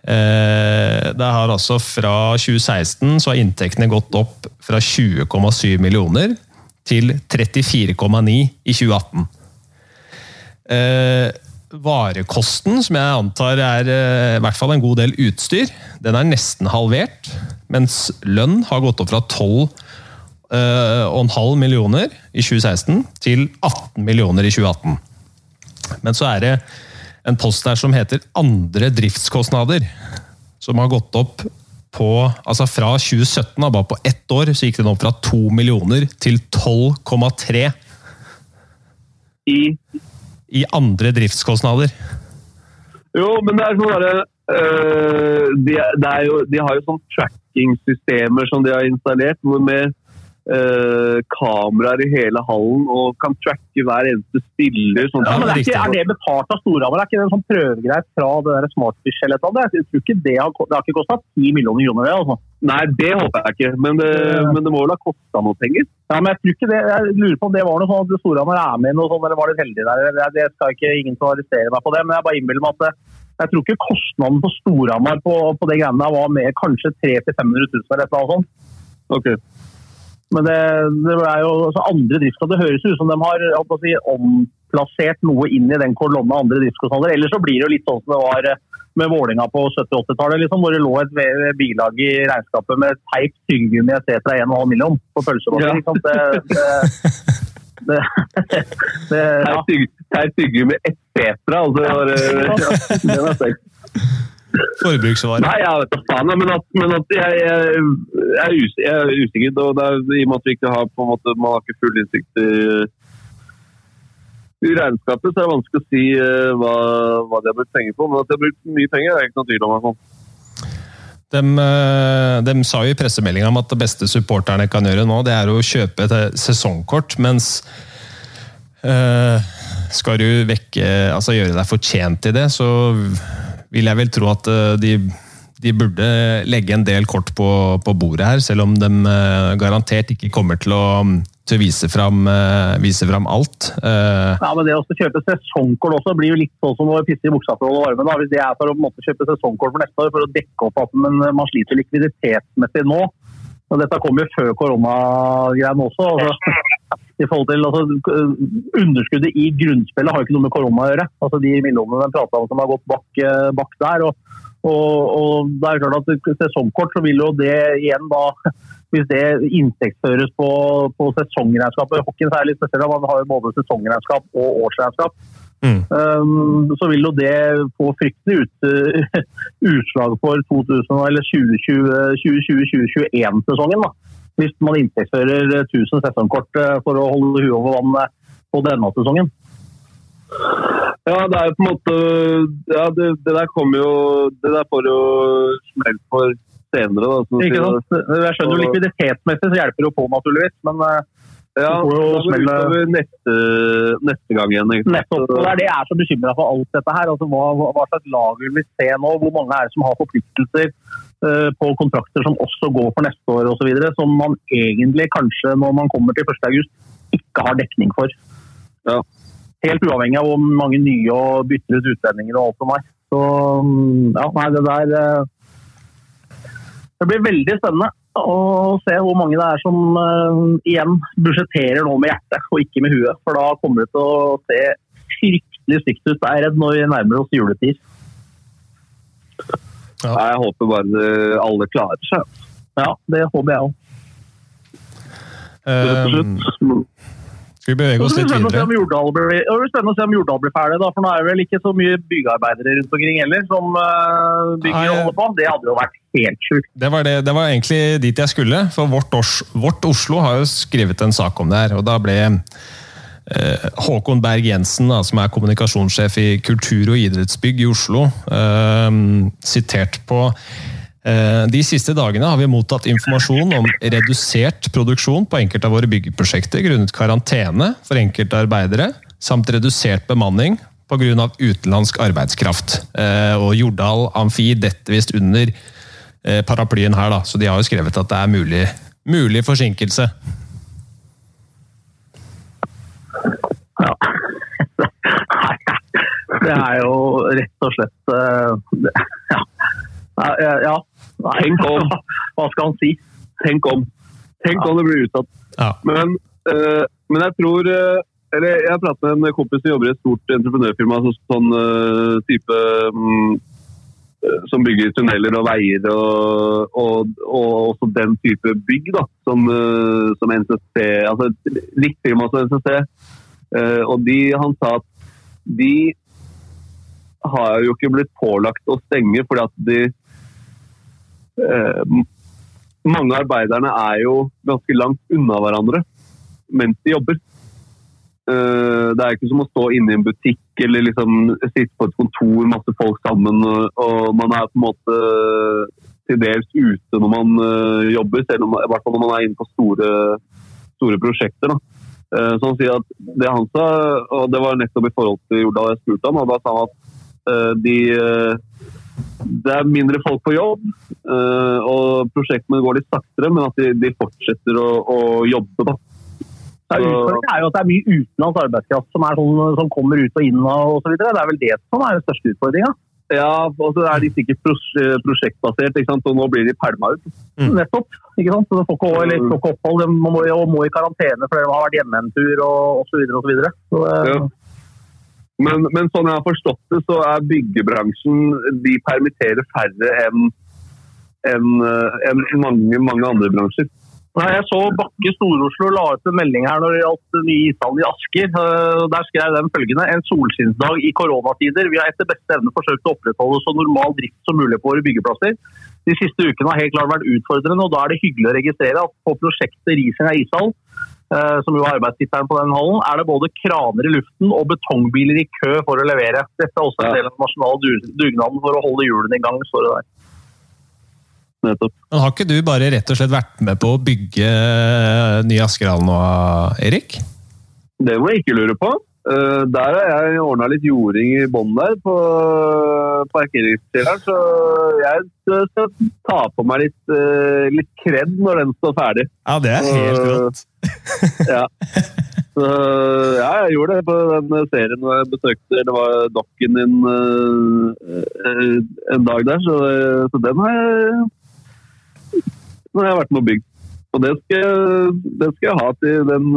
A: Eh, det har altså Fra 2016 så har inntektene gått opp fra 20,7 millioner til 34,9 i 2018. Eh, varekosten, som jeg antar er i hvert fall en god del utstyr, den er nesten halvert. Mens lønn har gått opp fra 12,5 millioner i 2016 til 18 millioner i 2018. Men så er det en post der som heter andre driftskostnader, som har gått opp på altså Fra 2017, da, bare på ett år, så gikk den opp fra 2 millioner til 12,3
C: I
A: i andre driftskostnader.
C: Jo, men det er sånn derre øh, de, de har jo sånn tracking-systemer som de har installert, hvor med øh, kameraer i hele hallen og kan tracke hver eneste spiller. Sånn
A: Ja,
B: men
A: det er
B: ikke, er det betalt av Storhamar? Er ikke det en sånn prøvegreie fra det der Smartfish eller? Jeg tror ikke det har, det har ikke kosta 10 millioner kroner, det. altså.
C: Nei, det håper jeg ikke, men det, men det må vel ha kosta noe penger?
B: Ja, men jeg tror ikke det, jeg lurer på om det var noe sånn at Storhamar er med i noe sånt, eller var litt heldig der. Det, det skal ikke ingen som arresterer arrestere meg på det, men jeg bare innbiller meg at det, jeg tror ikke kostnaden på Storhamar på, på det greiene der var med kanskje 300 000-500 000 eller noe sånt.
C: Okay.
B: Men det, det er jo altså andre driftskostnader. Det høres ut som de har si, omplassert noe inn i den kolonna andre driftskostnader. Ellers så blir det jo litt sånn som det var eh, med Vålinga på 70-80-tallet, liksom, hvor det lå et bilag i regnskapet med teip, tyggegummi etc. 1,5 million på pølsebakken.
C: Ja.
B: ikke sant? Det, det, det, det, ja.
C: Teit tyggegummi etc. Altså, det var, øh, den er sterk. Nei, jeg vet da faen. Men at, men at jeg, jeg, er jeg er usikker. Og det er, I og med at vi ikke har på en måte, man har ikke full innsikt i, i regnskapet, så er det vanskelig å si eh, hva, hva de har brukt penger på. Men at de har brukt mye penger, er ikke noe tvil om. i.
A: De, eh, de sa jo i pressemeldinga at det beste supporterne kan gjøre nå, det er å kjøpe et eh, sesongkort, mens eh, skal du vekke, altså gjøre deg fortjent til det, så vil jeg vel tro at de, de burde legge en del kort på, på bordet her, selv om de eh, garantert ikke kommer til å, til å vise, fram, eh, vise fram alt. Eh,
B: Ja, men det å kjøpe sesongkort også blir jo litt sånn som å pisse i buksa for å holde varmen. Da. Hvis det er for å måte, kjøpe sesongkort for neste år for å dekke opp at men man sliter likviditetsmessig nå. Og dette kom jo før koronagreiene også. Altså, i forhold til altså, Underskuddet i grunnspillet har jo ikke noe med korona å gjøre. Altså, de millionene de prata om som har gått bak, bak der. Og, og, og det er klart at Sesongkort så vil jo det igjen da hvis det inntektsføres på, på sesongregnskapet Hockeyen er litt spesielt, man har jo både sesongregnskap og årsregnskap.
A: mm.
B: Um, så vil jo det få fryktelig ut, utslag for 2000 eller 2020-2021-sesongen. da. Hvis man inntektsfører 1000 sesongkort eh, for å holde huet over vann eh, på denne sesongen.
C: Ja, det er jo på en måte Ja, det, det der kommer jo Det der får jo smell for senere, da. som
B: Ikke sant? Jeg skjønner jo likviditetsmessig så hjelper det jo på, naturligvis. Men eh,
C: Ja,
B: får jo smelle-
C: neste, neste gang igjen.
B: nettopp. Det er det jeg er så bekymra for alt dette her. Altså, hva, hva slags lag vil vi se nå? Hvor mange er det som har forpliktelser uh, på kontrakter som også går for neste år osv., som man egentlig kanskje når man kommer til 1. august ikke har dekning for.
C: Ja.
B: Helt uavhengig av hvor mange nye og bytter ut utlendinger og alt som er. Så mm, ja, nei, det der eh, Det blir veldig spennende å se hvor mange det er som uh, igjen budsjetterer nå med hjertet og ikke med huet. For da kommer det til å se fryktelig stygt ut, jeg er redd, når vi nærmer oss juletid.
C: Ja. Jeg håper bare alle klarer seg.
B: Ja, det håper jeg òg.
C: rett og
A: Eh,
C: slett.
A: Skal vi bevege oss litt videre?
B: det blir spennende å se om Jordal blir ferdig, da, for nå er det vel ikke så mye byggearbeidere rundt omkring heller som eh, bygger
A: Nei,
B: og holder på. Det hadde jo vært helt sjukt.
A: Det var, det, det var egentlig dit jeg skulle, for vårt, vårt Oslo har jo skrevet en sak om det her. og Da ble eh, Håkon Berg Jensen, da, som er kommunikasjonssjef i Kultur- og idrettsbygg i Oslo, eh, sitert på de siste dagene har vi mottatt informasjon om redusert produksjon på enkelte av våre byggeprosjekter grunnet karantene for enkelte arbeidere, samt redusert bemanning pga. utenlandsk arbeidskraft. Eh, og Jordal Amfi detter visst under eh, paraplyen her, da, så de har jo skrevet at det er mulig, mulig forsinkelse.
B: Ja. Det er jo rett og slett Ja. ja.
C: Tenk om.
B: Hva skal han si?
C: Tenk om. Tenk om det blir utsatt.
A: Ja.
C: Men, uh, men, jeg tror uh, eller Jeg pratet med en kompis som jobber i et stort entreprenørfirma. Så, sånn uh, type um, Som bygger tunneler og veier og, og, og, også den type bygg. da, Som, som NCC, altså litt likt firma som NCC. og de, han sa at de har jo ikke blitt pålagt å stenge fordi at de Mange av arbeiderne er jo ganske langt unna hverandre mens de jobber. Eh, det er ikke som å stå inne i en butikk eller liksom sitte på et kontor, masse folk sammen, og, man er på en måte til dels ute når man uh, jobber, selv om, i hvert fall når man er inne på store, store prosjekter. Da. Så han sier at Det han sa, og det var nettopp i forhold til Jordal jeg spurte om, og da sa han at de det er mindre folk på jobb, eh, og prosjektene går litt saktere, men at de, de fortsetter å, å jobbe. da.
B: Utfordringen er jo at det er mye utenlands arbeidskraft som, sånn, som, kommer ut og inn og osv. Det er vel det som er den største utfordringa.
C: Ja, og så er de sikkert prosjektbasert, ikke sant? og nå blir de pælma ut.
B: Mm. Nettopp. ikke sant? Så de får ikke, eller, får ikke opphold, de må, må, i karantene fordi de har vært hjemme en tur og osv. Så, videre, og så, så ja.
C: Men, men, sånn jeg har forstått det, så er byggebransjen De permitterer færre enn en, en mange, mange andre bransjer.
B: Nei, Jeg så Bakke Stor-Oslo la ut en melding her når det gjaldt ny ishall i Asker. Eh, der skrev de følgende. En solskinnsdag i koronatider. Vi har etter beste evne forsøkt å opprettholde så normal drift som mulig på våre byggeplasser. De siste ukene har helt klart vært utfordrende, og da er det hyggelig å registrere at på prosjektet Rising av ishall Eh, som jo er arbeidstittelen på den hallen, er det både kraner i luften og betongbiler i kø for å levere. Dette er også en del av den nasjonale dugnaden for å holde hjulene i gang, står det der.
C: Nettopp.
A: Men Har ikke du bare rett og slett vært med på å bygge eh, nye Askerhallen nå, Erik?
C: Det må jeg ikke lure på. Uh, der har jeg ordna litt jording i bånn der på parkeringskjelleren, så jeg skal ta på meg litt, uh, litt kred når den står ferdig.
A: Ja, det er helt rått.
C: ja. Så, ja, jeg gjorde det på den serien hvor jeg besøkte Det var dokken din uh, en dag der, så, så, den har jeg, den har jeg vært med og bygd. Og det skal, det skal jeg ha til den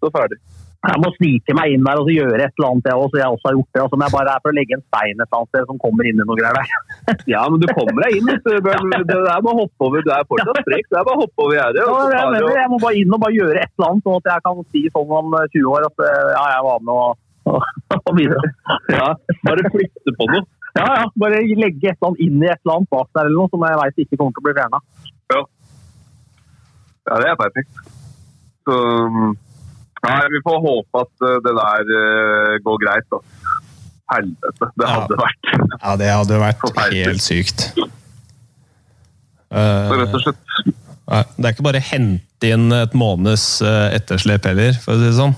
C: står ferdig
B: jeg må snike meg inn der og gjøre et eller annet, jeg også. Jeg også har gjort det. Altså, men jeg bare er for å legge en stein et eller annet sted som kommer inn i noe greier der.
C: ja, men du kommer deg inn. Det er bare å hoppe over. Du er fortsatt sprek. Det er bare å hoppe over gjerdet.
B: Ja, jeg, jeg må bare inn og bare gjøre et eller annet, sånn at jeg kan si sånn om 20 år at eh, ja, jeg var med og, og, videre.
C: Ja, bare flytte på noe.
B: Ja, ja. Bare legge et eller annet inn i et eller annet bak der eller noe som jeg veit ikke kommer til å bli fjerna.
C: Ja. ja, det er perfekt. Så Nei, Vi får håpe at eh, det der uh, går greit. da. Helvete. Det hadde
A: ja.
C: vært
A: Ja, det hadde vært helt sykt.
C: Uh, rett og slett.
A: Det er ikke bare å hente inn et måneds etterslep heller, for å si det sånn,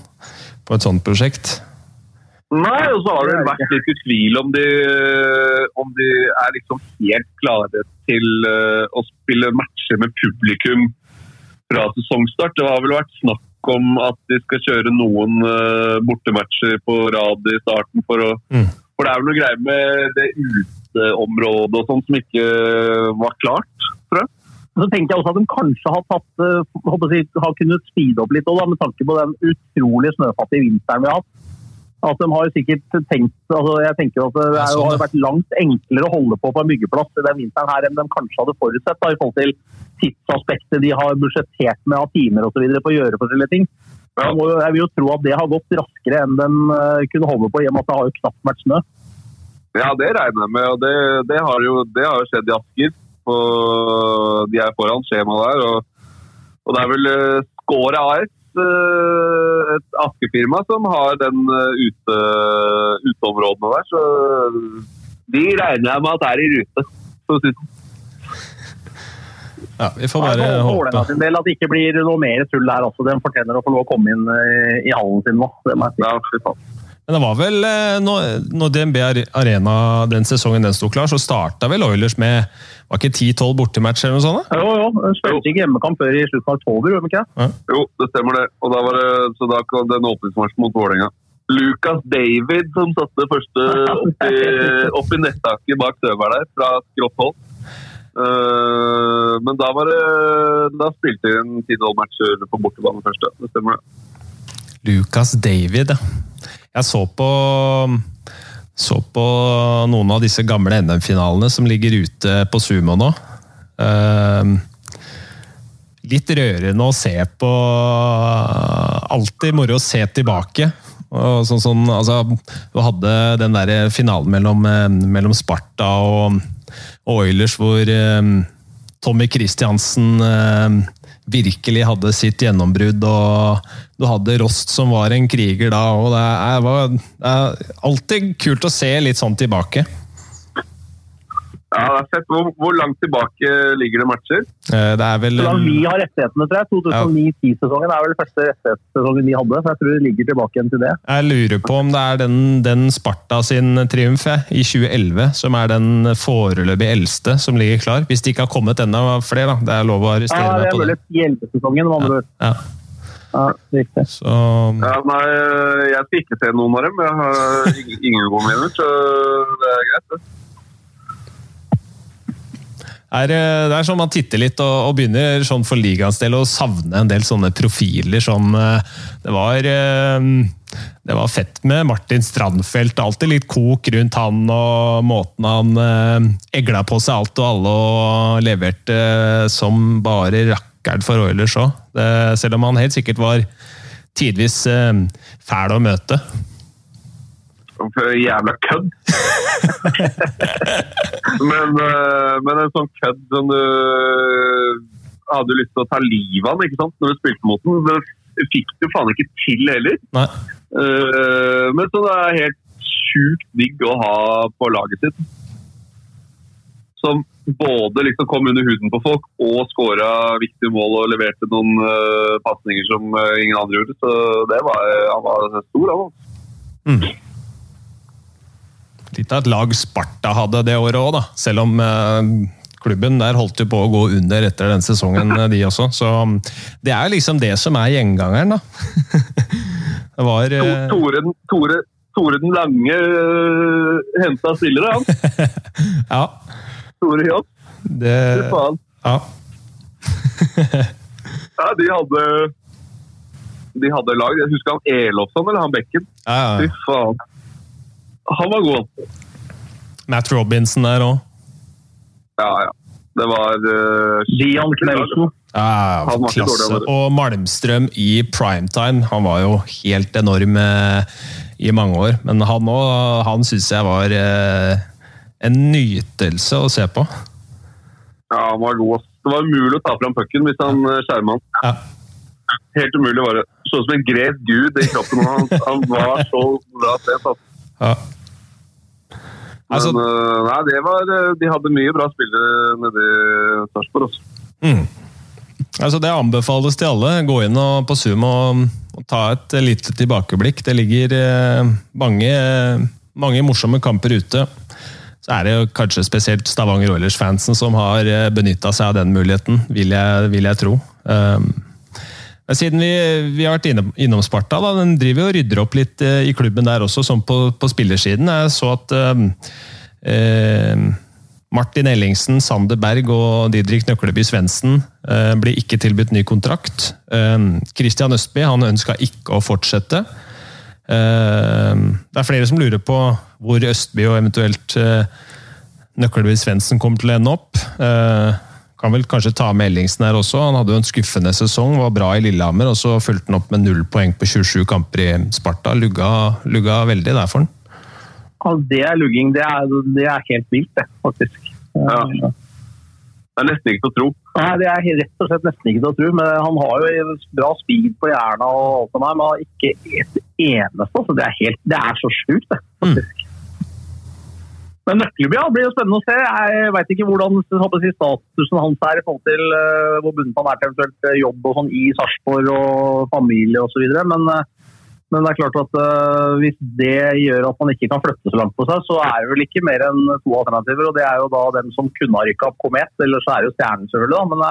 A: på et sånt prosjekt.
C: Nei, og så har det vært litt i tvil om de, om de er liksom helt klare til å spille matcher med publikum fra sesongstart. Det har vel vært snakk om at de skal kjøre noen uh, bortematcher på rad i starten. For, å, mm. for, det er vel noe greier med det uteområdet og sånn som ikke var klart, tror jeg.
B: Så tenker jeg også at de kanskje har, tatt, uh, si, har kunnet speede opp litt da, med tanke på den utrolig snøfattige vinteren vi har hatt. At de har sikkert tenkt, altså jeg tenker at Det er, sånn, har vært langt enklere å holde på på en byggeplass i den vinteren her enn de kanskje hadde forutsett. Da, i forhold til tidsaspektet de har budsjettert med av timer osv. på å gjøre forskjellige ting. Må, jeg, vil jo tro at det har gått raskere enn de uh, kunne holde på, i og med at det har jo knapt vært snø.
C: Ja, det regner jeg med. og Det, det har, jo, det har skjedd i Asker. På, de er foran skjemaet der. Og, og, det er vel skåret Skåre AS, et Asker-firma, som har den ute, uteområdene der. Så de regner jeg med at er i rute. sånn.
A: Ja, vi får bare
B: er
A: håpe.
B: At det ikke blir noe mer tull der. også. Den fortjener å få lov å komme inn eh, i hallen sin nå. Det må jeg si.
C: Ja, fy faen.
A: Men det var vel eh, når, når DNB Arena den sesongen den sto klar, så starta vel Oilers med var ikke 10-12 bortematcher eller noe sånt? da?
B: Jo, jo. Spilte ikke hjemmekamp før i slutten av oktober, gjorde de ikke det?
C: Jo, det stemmer det. Og da var det, så da kom den åpningsmarsjen mot Vålerenga. Lucas David som satte første opp i, opp i nettaket bak støveren der, fra skrått hold. Eh, men da var det Da spilte de en 10-12 matcher på bortebane først, ja. Det stemmer det.
A: Lucas David, ja. Jeg så på så på noen av disse gamle NM-finalene som ligger ute på Sumo nå. Ehm, litt rørende å se på. Alltid moro å se tilbake. Og sånn, sånn, altså, du hadde den der finalen mellom, eh, mellom Sparta og, og Oilers, hvor eh, Tommy Christiansen eh, virkelig hadde sitt gjennombrudd. og Du hadde Rost som var en kriger da. og Det er, det er alltid kult å se litt sånn tilbake.
C: Ja, det er sett Hvor, hvor langt tilbake ligger det matcher?
A: Eh, Det er vel
B: Så langt vi har rettighetene, tror jeg. 2009-10-sesongen er vel første rettighetssesongen vi hadde. så jeg tror det ligger tilbake igjen til det.
A: Jeg lurer på om det er den, den Sparta sin triumf i 2011 som er den foreløpig eldste som ligger klar. Hvis det ikke har kommet enda flere, da. Det er lov å arrestere
B: Ja, det
A: meg
B: er
A: på det.
B: mulig 11-sesongen, med andre ord.
A: Ja.
B: Ja, riktig.
A: Så
C: Ja, nei, jeg skal ikke se noen av dem. Jeg har ing- ingen gode minner, så det er greit. det.
A: Er, eh, det er sånn man titter litt og, og begynner sånn for ligaens del å savne en del sånne profiler. Sånn, eh, det, var, eh, det var fett med Martin Strandfelt. Alltid litt kok rundt han og måten han egla på seg alt og alle og leverte som bare rakkeren for Oilers òg. Selv om han helt sikkert var tidvis fæl å møte.
C: For jævla kødd. men, eh, men en sånn kødd som du hadde lyst til å ta livet av ikke sant? når du spilte mot den. Det fikk du faen ikke til heller.
A: Nei.
C: Eh, men så det er helt sjukt digg å ha på laget sitt. Som både liksom kom under huden på folk og skåra viktige mål og leverte noen uh, pasninger som eh, ingen andre gjorde. Så det var, han var stor, han. altså.
A: Litt av et lag Sparta hadde det året òg. Selv om eh, klubben der holdt jo på å gå under etter den sesongen, eh, de også. Så mm, det er liksom det som er gjengangeren, da. det var eh,
C: Tore, Tore, Tore den lange uh, henta spillere, han.
A: Ja.
C: Tore Jobb.
A: Det
C: faen.
A: Ja.
C: Ja, de hadde De hadde lag. Jeg husker han Elofsson eller han Bekken.
A: ja,
C: Fy faen. Han var god.
A: Matt Robinson der òg.
C: Ja, ja. Det var uh,
B: Dian Knelsen.
A: Ja, klasse. Og Malmstrøm i primetime. Han var jo helt enorm eh, i mange år. Men han òg, han syns jeg var eh, en nytelse å se på.
C: Ja, han var god. Det var umulig å ta fram pucken hvis han uh, skjerma han.
A: Ja.
C: Helt umulig var det. Så ut som en gresk gud i kroppen. Han, han var så bra trent.
A: Ja. Altså-
C: Men, nei, det var, uh, de hadde mye bra spillere nede i Sarpsborg. også.
A: Mm. Altså Det anbefales til alle. Gå inn og, på Zoom og, og ta et lite tilbakeblikk. Det ligger eh, mange, mange morsomme kamper ute. Så er det jo kanskje spesielt Stavanger Oilers-fansen som har benytta seg av den muligheten, vil jeg, vil jeg tro. Um, siden vi, vi har vært innom, innom Sparta, da, den driver og rydder opp litt eh, i klubben der også, sånn på, på spillersiden. Jeg så at um, eh, Martin Ellingsen, Sander Berg og Didrik Nøkleby Svendsen eh, blir ikke tilbudt ny kontrakt. Eh, Christian Østby han ønska ikke å fortsette. Eh, det er flere som lurer på hvor Østby og eventuelt eh, Nøkleby Svendsen kommer til å ende opp. Eh, kan vel kanskje ta med Ellingsen her også. Han hadde jo en skuffende sesong, var bra i Lillehammer, og så fulgte han opp med null poeng på 27 kamper i Sparta. Lugga, lugga veldig der for han.
B: Altså, det er lugging. Det er, det er helt vilt, det, faktisk.
C: Ja. Det er nesten ikke til å tro.
B: Nei, Det er rett og slett nesten ikke til å tro. Men han har jo bra speed på hjernen og alt sånt, men han har ikke et eneste. Så det er, helt, det er så sjukt, det. faktisk. Men Nøkleby ja, blir jo spennende å se. Jeg veit ikke hvordan jeg, statusen hans er i forhold til uh, hvor bundet han er til eventuelt jobb og sånn i Sarpsborg og familie osv. Men, uh, men det er klart at uh, hvis det gjør at man ikke kan flytte så langt på seg, så er det vel ikke mer enn to alternativer. og Det er jo da dem som kunne ha rykka opp Komet, eller så er det jo Stjernen selvfølgelig. da, men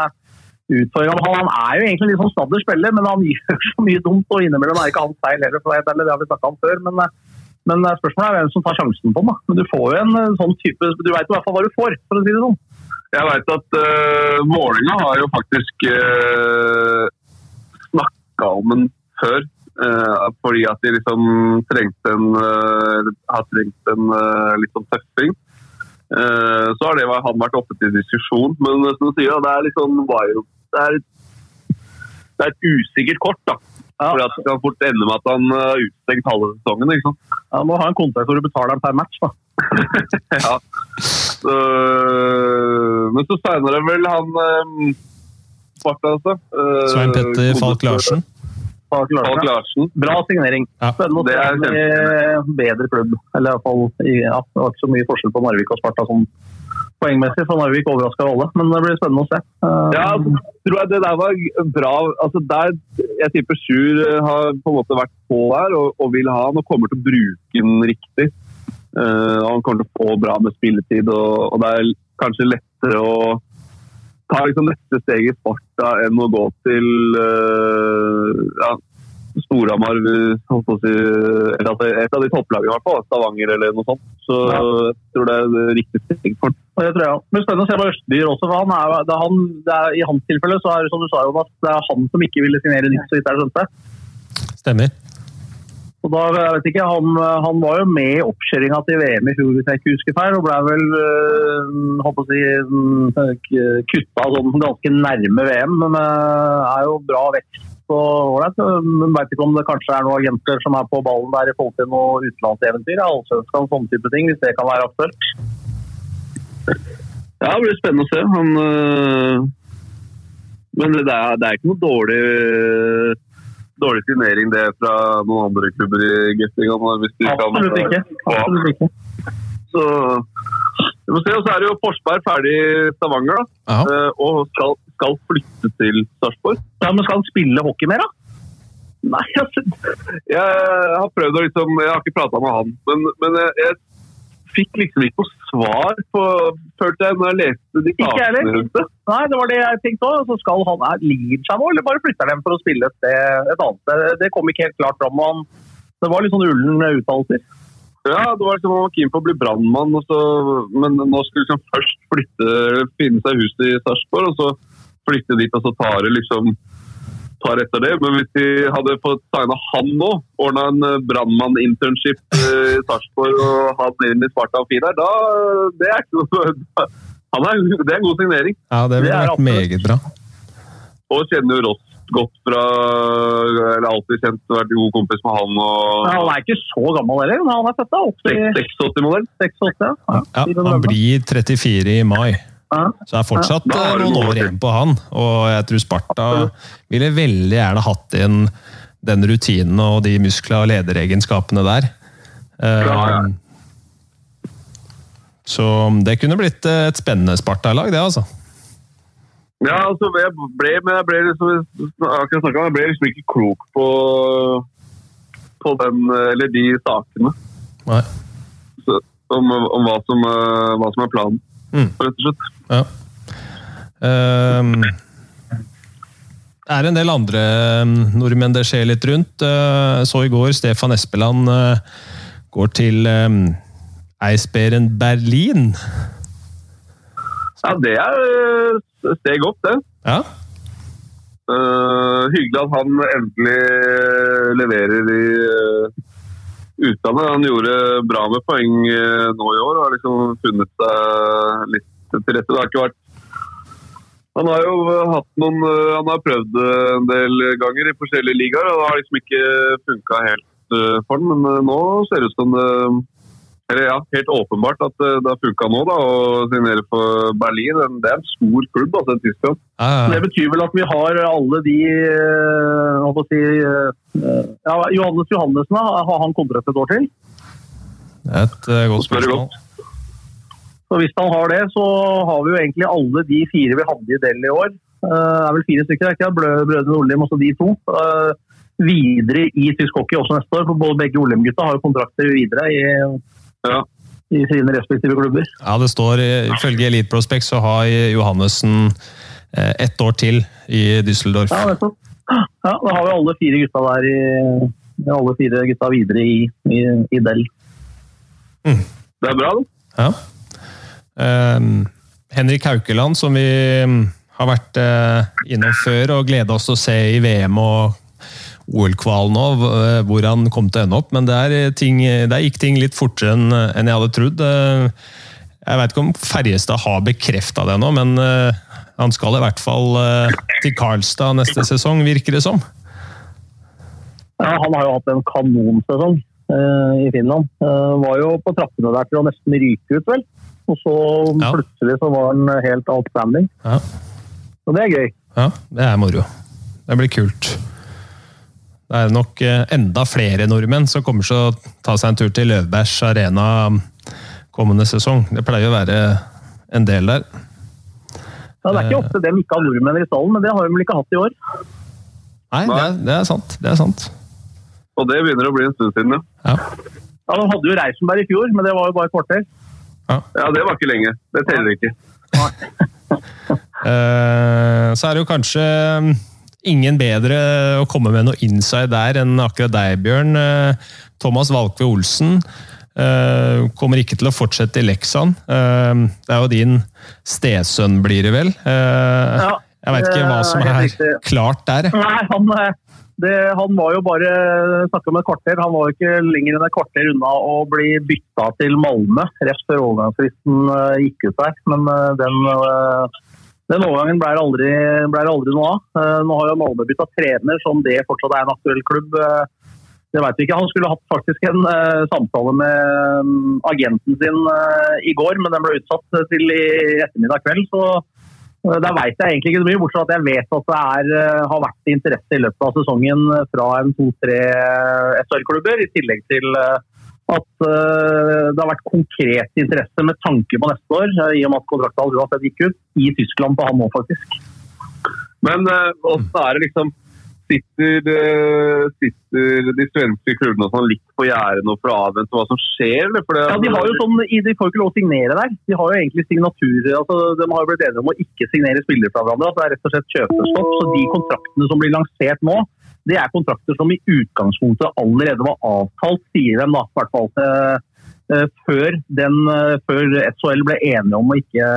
B: utfordringen. Han, han er jo egentlig litt sånn snadder spiller, men han gjør så mye dumt. og Innimellom er ikke hans feil heller, for det har vi snakka om før. Men, men, spørsmålet er hvem som tar sjansen på den. Men du får jo en sånn type Du veit i hvert fall hva du får, for å si det sånn.
C: Jeg veit at uh, Vålinga har jo faktisk uh, snakka om den før. Uh, fordi at de liksom trengte en uh, har trengt en litt sånn tøffing. Så har det han vært oppe til diskusjon, men som du sier, det er litt sånn det er, det er et usikkert kort. da. Ja. at Det kan fort ende med at han er utestengt halve sesongen. ikke sant?
B: Ja, må ha en kontrakt hvor du betaler ham per match, da.
C: ja. Så, men så seinere vel han um, Sparta, altså.
A: Svein Petter Falk Larsen.
B: Falk Larsen. Larsen. Bra signering. Ja. Det er en bedre klubb. Eller iallfall ja, Det var ikke så mye forskjell på Narvik og Sparta som poengmessig, for Narvik overraska alle. Men det blir spennende å se.
C: Ja, tror jeg det der var bra. Altså der, Jeg tipper Sjur har på en måte vært på her og, og, vil ha han og kommer til å bruke den riktig. Uh, han kommer til å få bra med spilletid, og, og det er kanskje lettere å ta liksom neste steg i Sparta enn å gå til uh, ja, Storhamar, altså et av de topplagene i hvert fall. Stavanger eller noe sånt. Så ja. jeg tror det er det riktig steg for
B: det tror jeg. Men spennende å se på Østbyer også. for han er, det er han, det er, I hans tilfelle så er det som du sa, Jonas, det er han som ikke ville signere nytt, så vidt jeg skjønte.
A: Stemmer.
B: Og da, jeg vet ikke, han, han var jo med i oppkjøringa til VM i fjor, hvis jeg ikke husker feil, og ble vel øh, å si, øh, kutta sånn ganske nærme VM. Men øh, er jo bra vekst og ålreit. Veit ikke om det kanskje er noen agenter som er på ballen der i forhold til noe utenlandseventyr. Allsvenskan, sånne type ting, hvis det kan være aktuelt.
C: Ja, det blir spennende å se. Han, men det er, det er, ikke noe dårlig dårlig signering det fra noen andre klubber i Gattingan.
B: Absolutt ikke. Absolutt ikke.
C: Så vi må se. Og så er det jo Forsberg ferdig i Stavanger, da. Uh, og skal, skal, flytte til Sarpsborg.
B: Ja, men skal han spille hockey mer, da?
C: Nei, altså, jeg har prøvd å liksom Jeg har ikke prata med han, men, men jeg, jeg, fikk liksom ikke noe svar på følte jeg når jeg leste de
B: sakene rundt det. Nei, det var det jeg tenkte òg. Så skal han er lirer seg nå, eller bare flytter dem for å spille et, sted, et annet sted? Det kom ikke helt klart fram. Han, det var litt sånn ullen uttalelser.
C: Ja, det var liksom han var keen på å bli brannmann, men nå skulle liksom først flytte, finne seg hus i Sarpsborg, og så flytte dit, og så tar det liksom tar etter det. Men hvis de hadde fått signa han nå, ordna en eh, brannmann-internship eh, i Sarpsborg og hatt inn i Sparta og der, da det er, ikke noe, er, det er en god signering.
A: Ja, det ville vært meget bra.
C: Og kjenner jo Ross godt fra Eller alltid kjent, vært god kompis med han. Og,
B: ja, han er ikke så gammel heller, men han er født da.
C: 86-modell.
B: 86, ja.
A: Ja, han blir 34 i mai. Så det er fortsatt ja, noen år igjen på han. Og jeg tror Sparta ville veldig gjerne hatt inn den rutinen og de muskler og lederegenskapene der. Ja, ja. Um, så det kunne blitt et spennende Sparta-lag, det altså.
C: Ja, altså, jeg ble, men jeg ble liksom, jeg ble liksom ikke klok på, på den, eller de sakene.
A: Nei.
C: Så, om, om hva, som, hva, som, er planen, mm. rett og slett.
A: Ja. Det er en del andre ehm, nordmenn det skjer litt rundt. Uh, så i går Stefan Espeland uh, går til um, Eisbæren Berlin.
C: Ja, det er et steg opp, det.
A: Ja.
C: Uh, hyggelig at han endelig leverer i uh, utlandet. Han gjorde bra med poeng uh, nå i år og har liksom funnet seg litt til rette. Det har ikke vært han har jo hatt noen Han har prøvd en del ganger i forskjellige ligaer, og det har liksom ikke funka helt for ham. Men nå ser det ut som det eller ja, helt åpenbart at eh, det har funka nå da, å signere for Berlin. Det er en stor klubb, altså, Tyskland.
B: Ja, ja. Det betyr vel at vi har alle de hva eh, si, eh, ja, Johannes Johannessen, har han kontrakt et år til?
A: Et uh, godt spørsmål.
B: Så hvis han har det, så har vi jo egentlig alle de fire vi hadde i Del i år. Eh, Det er vel fire stykker, er ikke Brødrene Olim, også de to. Eh, Videre i tysk hockey også neste år, for både begge Olim-gutta har jo kontrakter videre i,
C: Ja.
B: i sine respektive klubber.
A: Ja, det står Ifølge Elite Prospect så har Johannessen eh, ett år til i Düsseldorf.
B: Ja, nettopp. Ja, da har vi alle fire gutta der i alle fire gutta videre i, i, i Del.
C: Det er bra, det.
A: Ja. Um, Henrik Haukeland, som vi mm, har vært eh, innom før og gleda oss til å se i VM og OL-kvalen nå, eh, hvor han kom til å ende opp. Men der, eh, ting, der gikk ting litt fortere enn jeg hadde trodd. Eh, Jeg vet ikke om Ferjestad har bekrefta det nå, men eh, han skal i hvert fall eh, til Karlstad neste sesong, virker det som.
B: Ja, han har jo hatt en kanonsesong eh, i Finland. Eh, var jo på trappene der til å nesten ryke ut, vel. Og så
A: Ja.
B: plutselig så var han helt outstanding.
A: Ja.
B: Så det er gøy.
A: Ja, det er moro. Det blir kult. Det er nok eh, enda flere nordmenn som kommer til å ta seg en tur til Løvbergs arena kommende sesong. Det pleier å være en del der.
B: Ja, det er ikke ofte dem ikke har nordmenn i stallen, men det har de vel ikke hatt i år.
A: Nei, det er, det er sant. Det er sant.
C: Og det begynner å bli en stund siden, ja.
A: Ja.
B: Ja, De hadde jo Reisenberg i fjor, men det var jo bare et kvarter.
C: Ja, det var ikke lenge. Det teller ikke.
A: Eh, Så er det jo kanskje ingen bedre å komme med noe inside der enn akkurat deg, Bjørn. Eh, Thomas Valkve Olsen eh, kommer ikke til å fortsette i Leksand. Eh, Det er jo din stesønn, blir det vel? Jeg vet ikke hva som
B: er
A: klart der.
B: Nei, han, det, han var jo bare snakka om et kvarter. Han var jo ikke lenger enn et kvarter unna å bli bytta til Malmö rett før overgangsfristen gikk ut der. Men den, den overgangen ble det aldri, ble det aldri noe av. Eh, Nå har jo Malmö bytta trener, som det fortsatt er en aktuell klubb. Det vet vi ikke. Han skulle hatt faktisk en eh, samtale med mm, agenten sin eh, i går, men den ble utsatt til i ettermiddag kveld. så Eh, Der vet jeg egentlig ikke så mye, bortsett fra at jeg vet at det er, har vært interesse i løpet av sesongen fra en to-tre SR-klubber, i tillegg til at eh, det har vært konkret interesse med tanke på neste år, eh, i og med at kontrakten uansett gikk ut, i Tyskland på han nå, faktisk.
C: Men eh, hvordan er det liksom Sitter, sitter de svenske klubbene og sånn litt på gjerdet for å avvente hva som skjer? Det,
B: Ja, De har jo sånn, de får jo ikke lov å signere der. De har jo egentlig signaturer, altså De har jo blitt enige om å ikke signere spillere fra hverandre. at Det er rett og slett kjøpestopp. Så de kontraktene som blir lansert nå, det er kontrakter som i utgangspunktet allerede var avtalt, sier de da, i hvert fall. eh, eh, Før, eh, før SHL ble enige om å ikke,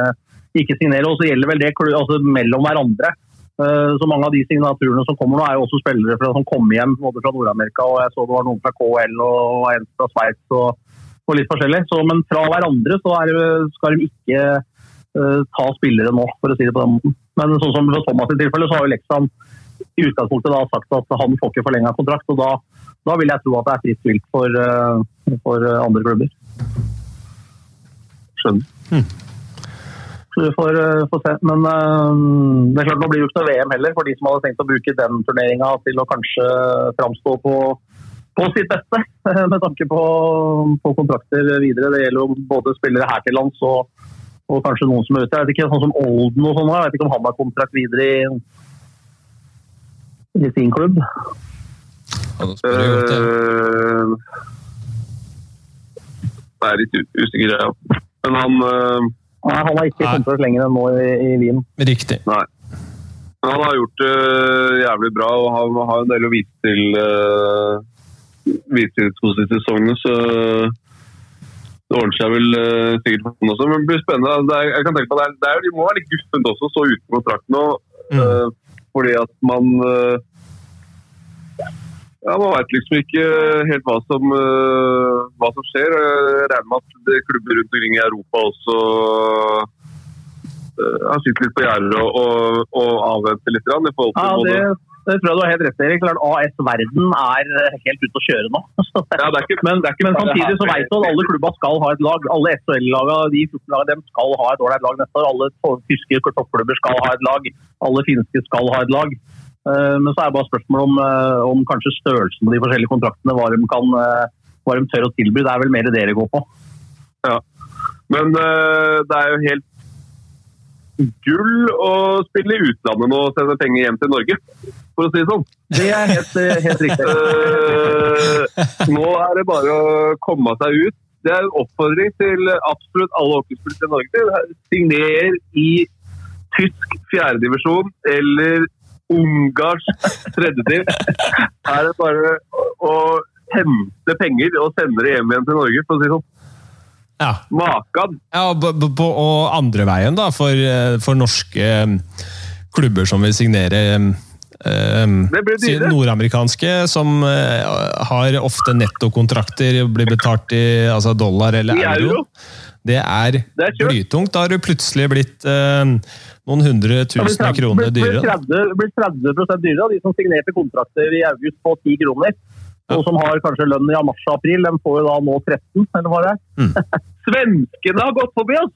B: ikke signere. Og så gjelder vel det altså, mellom hverandre. Så Mange av de signaturene som kommer nå, er jo også spillere fra, som kommer hjem både fra Nord-Amerika og jeg så det var noen fra KL og en fra Sveits og, og litt forskjellig. Så, men fra hverandre så er skal de ikke uh, ta spillere nå, for å si det på den måten. Men sånn som for Thomas i tilfelle, så har jo Leksand i utgangspunktet da sagt at han får ikke forlenga kontrakt. og da, da vil jeg tro at det er fritt vilt for, eh, for eh, andre klubber.
C: Skjønner.
B: Så vi får, eh, får se. Men det er klart nå blir det jo ikke noe VM heller, for de som hadde tenkt å bruke den turneringa til å kanskje framstå på, på sitt beste, med tanke på, på kontrakter videre. Det gjelder jo både spillere her til lands og, og kanskje noen som er ute. Jeg vet ikke, sånn som Olden og sånn, jeg vet ikke om han har kontrakt videre i, i sin klubb.
A: Ja.
C: Eh, Det er litt usikker, ja. Men han, uh,
B: Nei, han har ikke
A: kommet
B: kontrakt lenger enn nå i, i Wien.
A: Riktig.
C: nei. Men han har gjort det jævlig bra og han har en del å vise til uh, vise til to siste sesongene, så det ordner seg vel eh, sikkert for han også. Men det blir spennende. Det er, jeg kan tenke på det, er, det er, de må være litt guffent også, så uten kontrakt nå.
A: Mm.
C: Fordi at man eh, ja, Man vet liksom ikke helt hva som, eh, hva som skjer. Jeg regner med at klubber rundt omkring i Europa også har syklet på gjerdet og, og, og avvente litt. Rann, I forhold til
B: Ja, det, det tror jeg du har helt rett i. Klart AS Verden er helt ute å kjøre nå.
C: Ja, det er ikke,
B: Men,
C: det er ikke
B: men samtidig så vet du at alle klubber skal ha et lag. Alle SHL-laga, de 14 lagene, skal ha et ålreit lag neste år. Alle tyske toppklubber skal ha et lag. Alle finske skal ha et lag. Eh, Men så er det bare spørsmål om, eh, om kanskje størrelsen på de forskjellige kontraktene, hva de, kan, eh, hva de tør å tilby. Det er vel mer det dere går på.
C: Men eh, det er jo helt gull å spille i utlandet nå og sende penger hjem til Norge, for å si det sånn.
B: Det er helt, helt riktig.
C: Eh, nå er det bare å komme seg ut. Det er en oppfordring til absolutt alle hockeyspillere i Norge. Signer i tysk fjerdedivisjon eller ungarsk tredjediv. Her er det bare å hente penger og sende det hjem igjen til Norge, for å si det sånn.
A: Ja.
C: Makan!
A: Ja, og andre veien, da, for, eh, for norske eh, klubber som vil signere
C: dyrere.
A: Nordamerikanske, som har ofte nettokontrakter, blir betalt i altså dollar eller euro. Det er,
C: Det er
A: blytungt. Da har du plutselig blitt eh, noen hundre tusen kroner dyrere.
B: det blir 30 dyrere de som signerte kontrakter i august på 10 kroner. Og som har kanskje lønn i mars-april, de får jo da nå 13, eller hva det er.
C: Svenskene har gått forbi oss!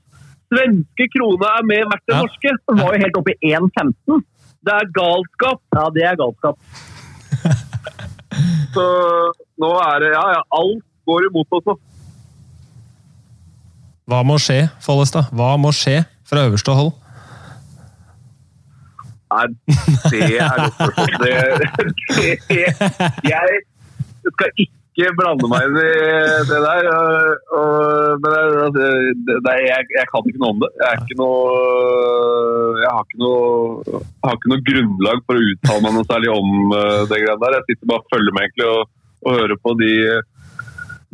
C: Svenske krona er mer verdt enn
A: Ja.
C: norske.
B: Den var jo helt oppe i 1,15.
C: Det er galskap.
B: Ja, det er galskap.
C: Så nå er det Ja, ja, alt går imot oss nå.
A: Hva må skje, Follestad? Hva må skje fra øverste hold?
C: Nei, det er godt spørsmål. Det, det, jeg skal ikke blande meg inn i det der. og- og- Men altså, det, det, jeg, jeg kan ikke noe om det. Jeg, er ikke noe, jeg har, ikke noe, har ikke noe grunnlag for å uttale meg noe særlig om eh, det greiene der. Jeg sitter bare og følger med egentlig og, og hører på de,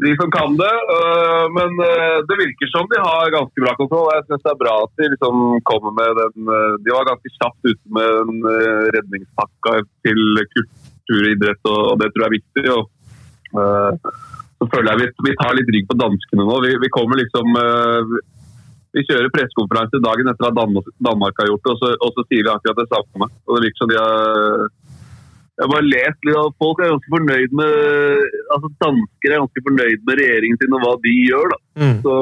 C: de som kan det. øh, Men øh, det virker som de har ganske bra kontroll. Jeg syns det er bra at de liksom kommer med den De var ganske kjapt ute med den redningspakka til kultur og idrett, og, det tror jeg er viktig. Og, så føler jeg vi, vi tar litt rygg på danskene nå. Vi, vi kommer liksom øh, vi- kjører pressekonferanse dagen etter at Danmark, Danmark har gjort det, og så, og så sier vi akkurat det samme. Og det virker som de har jeg har bare lest litt og folk er ganske fornøyd med altså Dansker er ganske fornøyd med regjeringen sin og hva de gjør. da.
A: Mm.
C: Så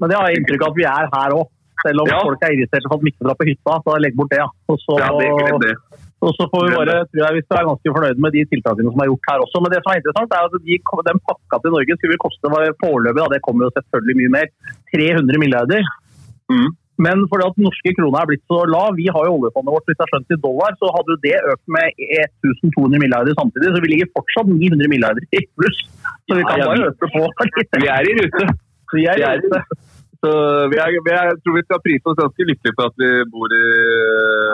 B: Men det har jeg inntrykk av at vi er her òg. Selv om
C: Ja.
B: folk er irriterte for at de ikke drar på hytta, så legg bort det. Ja. Og så,
C: ja, det det.
B: Og så får vi bare, tror jeg vi skal være ganske fornøyde med de tiltakene som er gjort her også. Men det som er interessant, er at de, den pakka til Norge skulle koste var foreløpig, da, det kommer jo selvfølgelig mye mer, 300 milliarder.
C: Mm.
B: Men fordi at den norske krona er blitt så lav, vi har jo oljefondet vårt hvis det er skjønt i dollar, så hadde det økt med 1200 milliarder samtidig, så vi ligger fortsatt 900 milliarder i pluss. Så vi kan
C: Ja, ja,
B: bare øke på.
C: Vi er i rute.
B: Vi er i rute.
C: Så vi er, vi er, jeg tror vi skal prise oss ganske lykkelige for at vi bor i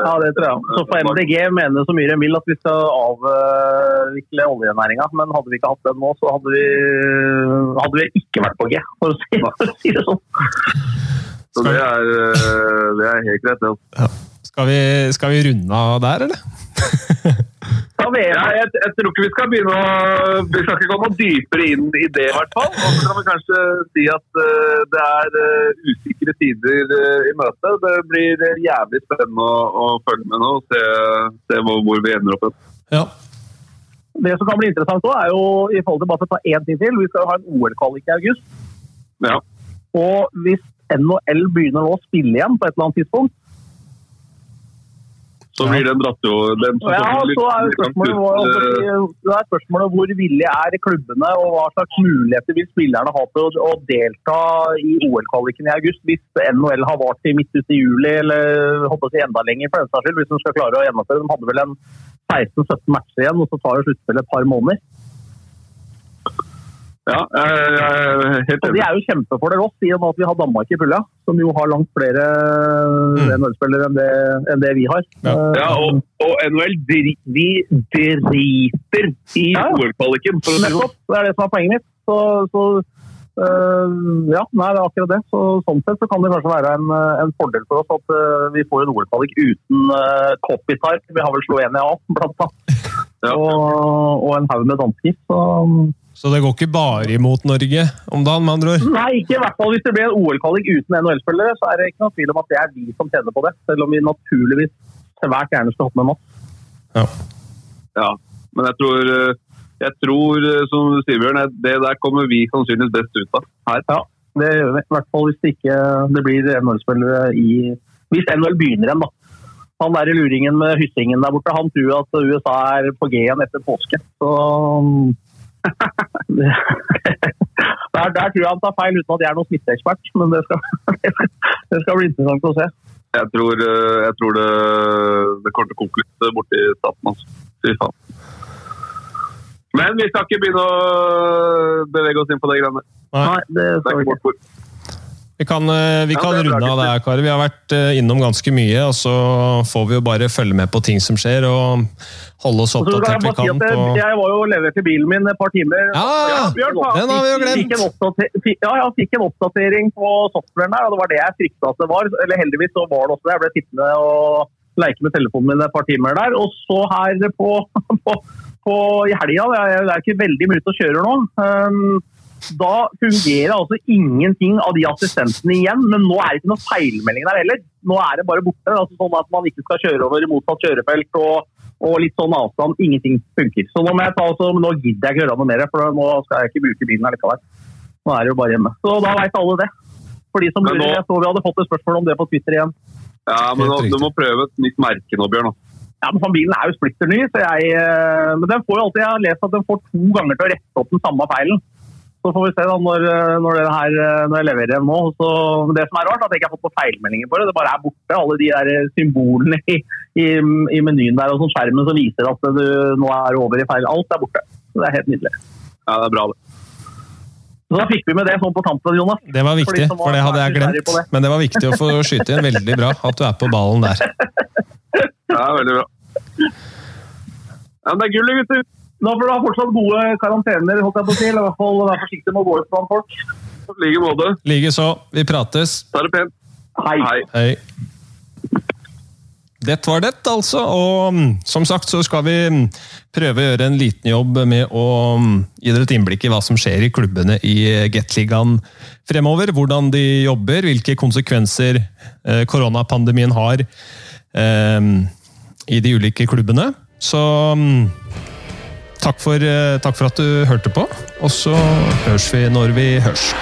B: Ja, det tror jeg. Så for MDG mener så mye de vil at vi skal avvikle oljenæringa. Men hadde vi ikke hatt den nå, så hadde vi, hadde vi ikke vært på G, for å si, for å si det sånn.
C: Så det er, øh, det er helt greit. det.
A: Skal vi, skal vi runde av der, eller?
C: Ja, jeg, jeg tror ikke vi skal begynne å Vi skal ikke gå noe dypere inn i det, i hvert fall. Og så kan vi kanskje si at uh, det er uh, usikre tider uh, i møte. Det blir jævlig spennende å, å følge med nå og se, se hvor, hvor vi ender opp.
A: Ja.
B: det som kan bli interessant òg, er jo i forhold til bare for å ta én ting til. Vi skal jo ha en OL-kvalik i august.
C: Ja.
B: Og hvis NHL begynner nå å spille igjen på et eller annet tidspunkt,
C: Så blir den dratt jo den
B: Ja, så er jo spørsmålet, hvor, er spørsmålet hvor villige er klubbene, og hva slags muligheter vil spillerne ha til å, å delta i OL-kvaliken i august, hvis NHL har vart til midt ute i juli, eller håper å si enda lenger for den saks skyld, hvis de skal klare å gjennomføre. De hadde vel en 16-17 matcher igjen, og så tar jo sluttspillet et par måneder.
C: Ja, jeg, jeg helt
B: Og
C: de
B: Det er jo kjempefordel oss, i og med at vi har Danmark i pulja, som jo har langt flere
A: Mm.
B: NHL-spillere enn, det- enn det vi har.
A: Ja.
B: Eh,
C: Ja, og, og NHL dri, de driter i
B: Ja.
C: OL-kvaliken. det sånn.
B: Nettopp. Det er det som er poenget mitt. Så, så øh, ja, nei, det er akkurat det. Så, sånn sett så kan det kanskje være en, øh, en fordel for oss at øh, vi får en OL-kvalik uten uh, Kopitar. Vi har vel Slovenia òg, blant annet.
C: Ja.
B: Og, og en haug med dansker. Så
A: Så det går ikke bare imot Norge om dagen, med andre ord?
B: nei, ikke i hvert fall hvis det blir en OL-kvalik uten NHL-spillere, så er det ikke noe tvil om at det er vi som tjener på det. Selv om vi naturligvis svært gjerne skulle hatt med Mats.
A: Ja.
C: Ja, men jeg tror, øh, jeg tror øh, som Sivbjørn, det der kommer vi sannsynligvis best ut av her.
B: Ja, det gjør vi. I hvert fall hvis det ikke det blir NHL-spillere i Hvis NHL begynner igjen, da. Han der i luringen med hyssingen der borte, han tror at USA er på G igjen etter påske. Så der, der tror jeg han tar feil uten at jeg er noen smitteekspert, men det skal, det skal bli interessant å se.
C: Jeg tror, eh, jeg tror det, det kommer til å koke litt borti staten. Altså. Fy faen. Men vi skal ikke begynne å bevege oss inn på de greiene.
A: Nei.
B: Det
C: Det er
B: skal vi
C: ikke
B: ikke.
C: vårt bord.
A: Vi kan, eh, vi
C: Ja,
A: kan runde av det her, Kari. Vi har vært eh, innom ganske mye, og så får vi jo bare følge med på ting som skjer, og holde oss oppdatert vi kan.
B: jeg,
A: på...
B: jeg var jo og leverte bilen min et par timer.
A: Ja,
B: Bjørn,
A: den har vi jo glemt.
B: Fikk Ja, jeg fikk en oppdatering på softwaren der, og det var det jeg frykta at det var. Eller heldigvis så var det også det. Jeg ble sittende og leke med telefonen min et par timer der. Og så her på, på, på i helga, det er ikke veldig mye ute og kjører nå. Um, da fungerer altså ingenting av de assistentene igjen, men nå er det ikke noen feilmelding der heller. Nå er det bare borte. Altså sånn at man ikke skal kjøre over i motsatt kjørefelt og, og litt sånn avstand. Ingenting funker. Så nå må jeg ta altså, men nå gidder jeg ikke gjøre noe mer, for nå skal jeg ikke bruke bilen likevel. Nå er det jo bare hjemme. Så da veit alle det. For de som lurer,
C: nå-
B: jeg så vi hadde fått et spørsmål om det på Twitter igjen.
C: Ja, men nå, Du må prøve et nytt merke nå, Bjørn.
B: Ja, men sånn, Bilen er jo splitter ny, så jeg, eh, men den får jo alltid, jeg har lest at den får to ganger til å rette opp den samme feilen. Så får vi se da når, eh, når, det her, eh, når jeg leverer hjem nå. Så det som er rart, er at jeg ikke har fått noen feilmeldinger på det. Det bare er borte, alle de der symbolene i, i, i menyen der og sånn skjermen som viser at du nå er over i feil. Alt er borte. Så Det er helt nydelig.
C: Ja, det er bra, det.
B: Så da fikk vi med det sånn på tampen, Jonas.
A: Det var viktig,
B: For de var-
A: for det hadde jeg
B: er
A: glemt.
B: det.
A: Men det var viktig å få skyte inn. Veldig bra at du er på ballen der.
C: Ja, veldig bra. Ja, men det er gullet, gutter.
B: Nå får du ha fortsatt gode karantener, holdt jeg på å si. I hvert fall vær forsiktig med å gå ut blant folk.
C: I like måte.
A: Likeså. Vi prates.
C: Ta det pent.
B: Hei.
C: Hei.
A: Hei. Det var det, altså. Og mm, som sagt så skal vi mm, prøve å gjøre en liten jobb med å mm, gi dere et innblikk i hva som skjer i klubbene i Gateligaen fremover. Hvordan de jobber, hvilke konsekvenser eh, koronapandemien har eh, i de ulike klubbene. Så takk for, eh, takk for at du hørte på, og så høres vi når vi hørs.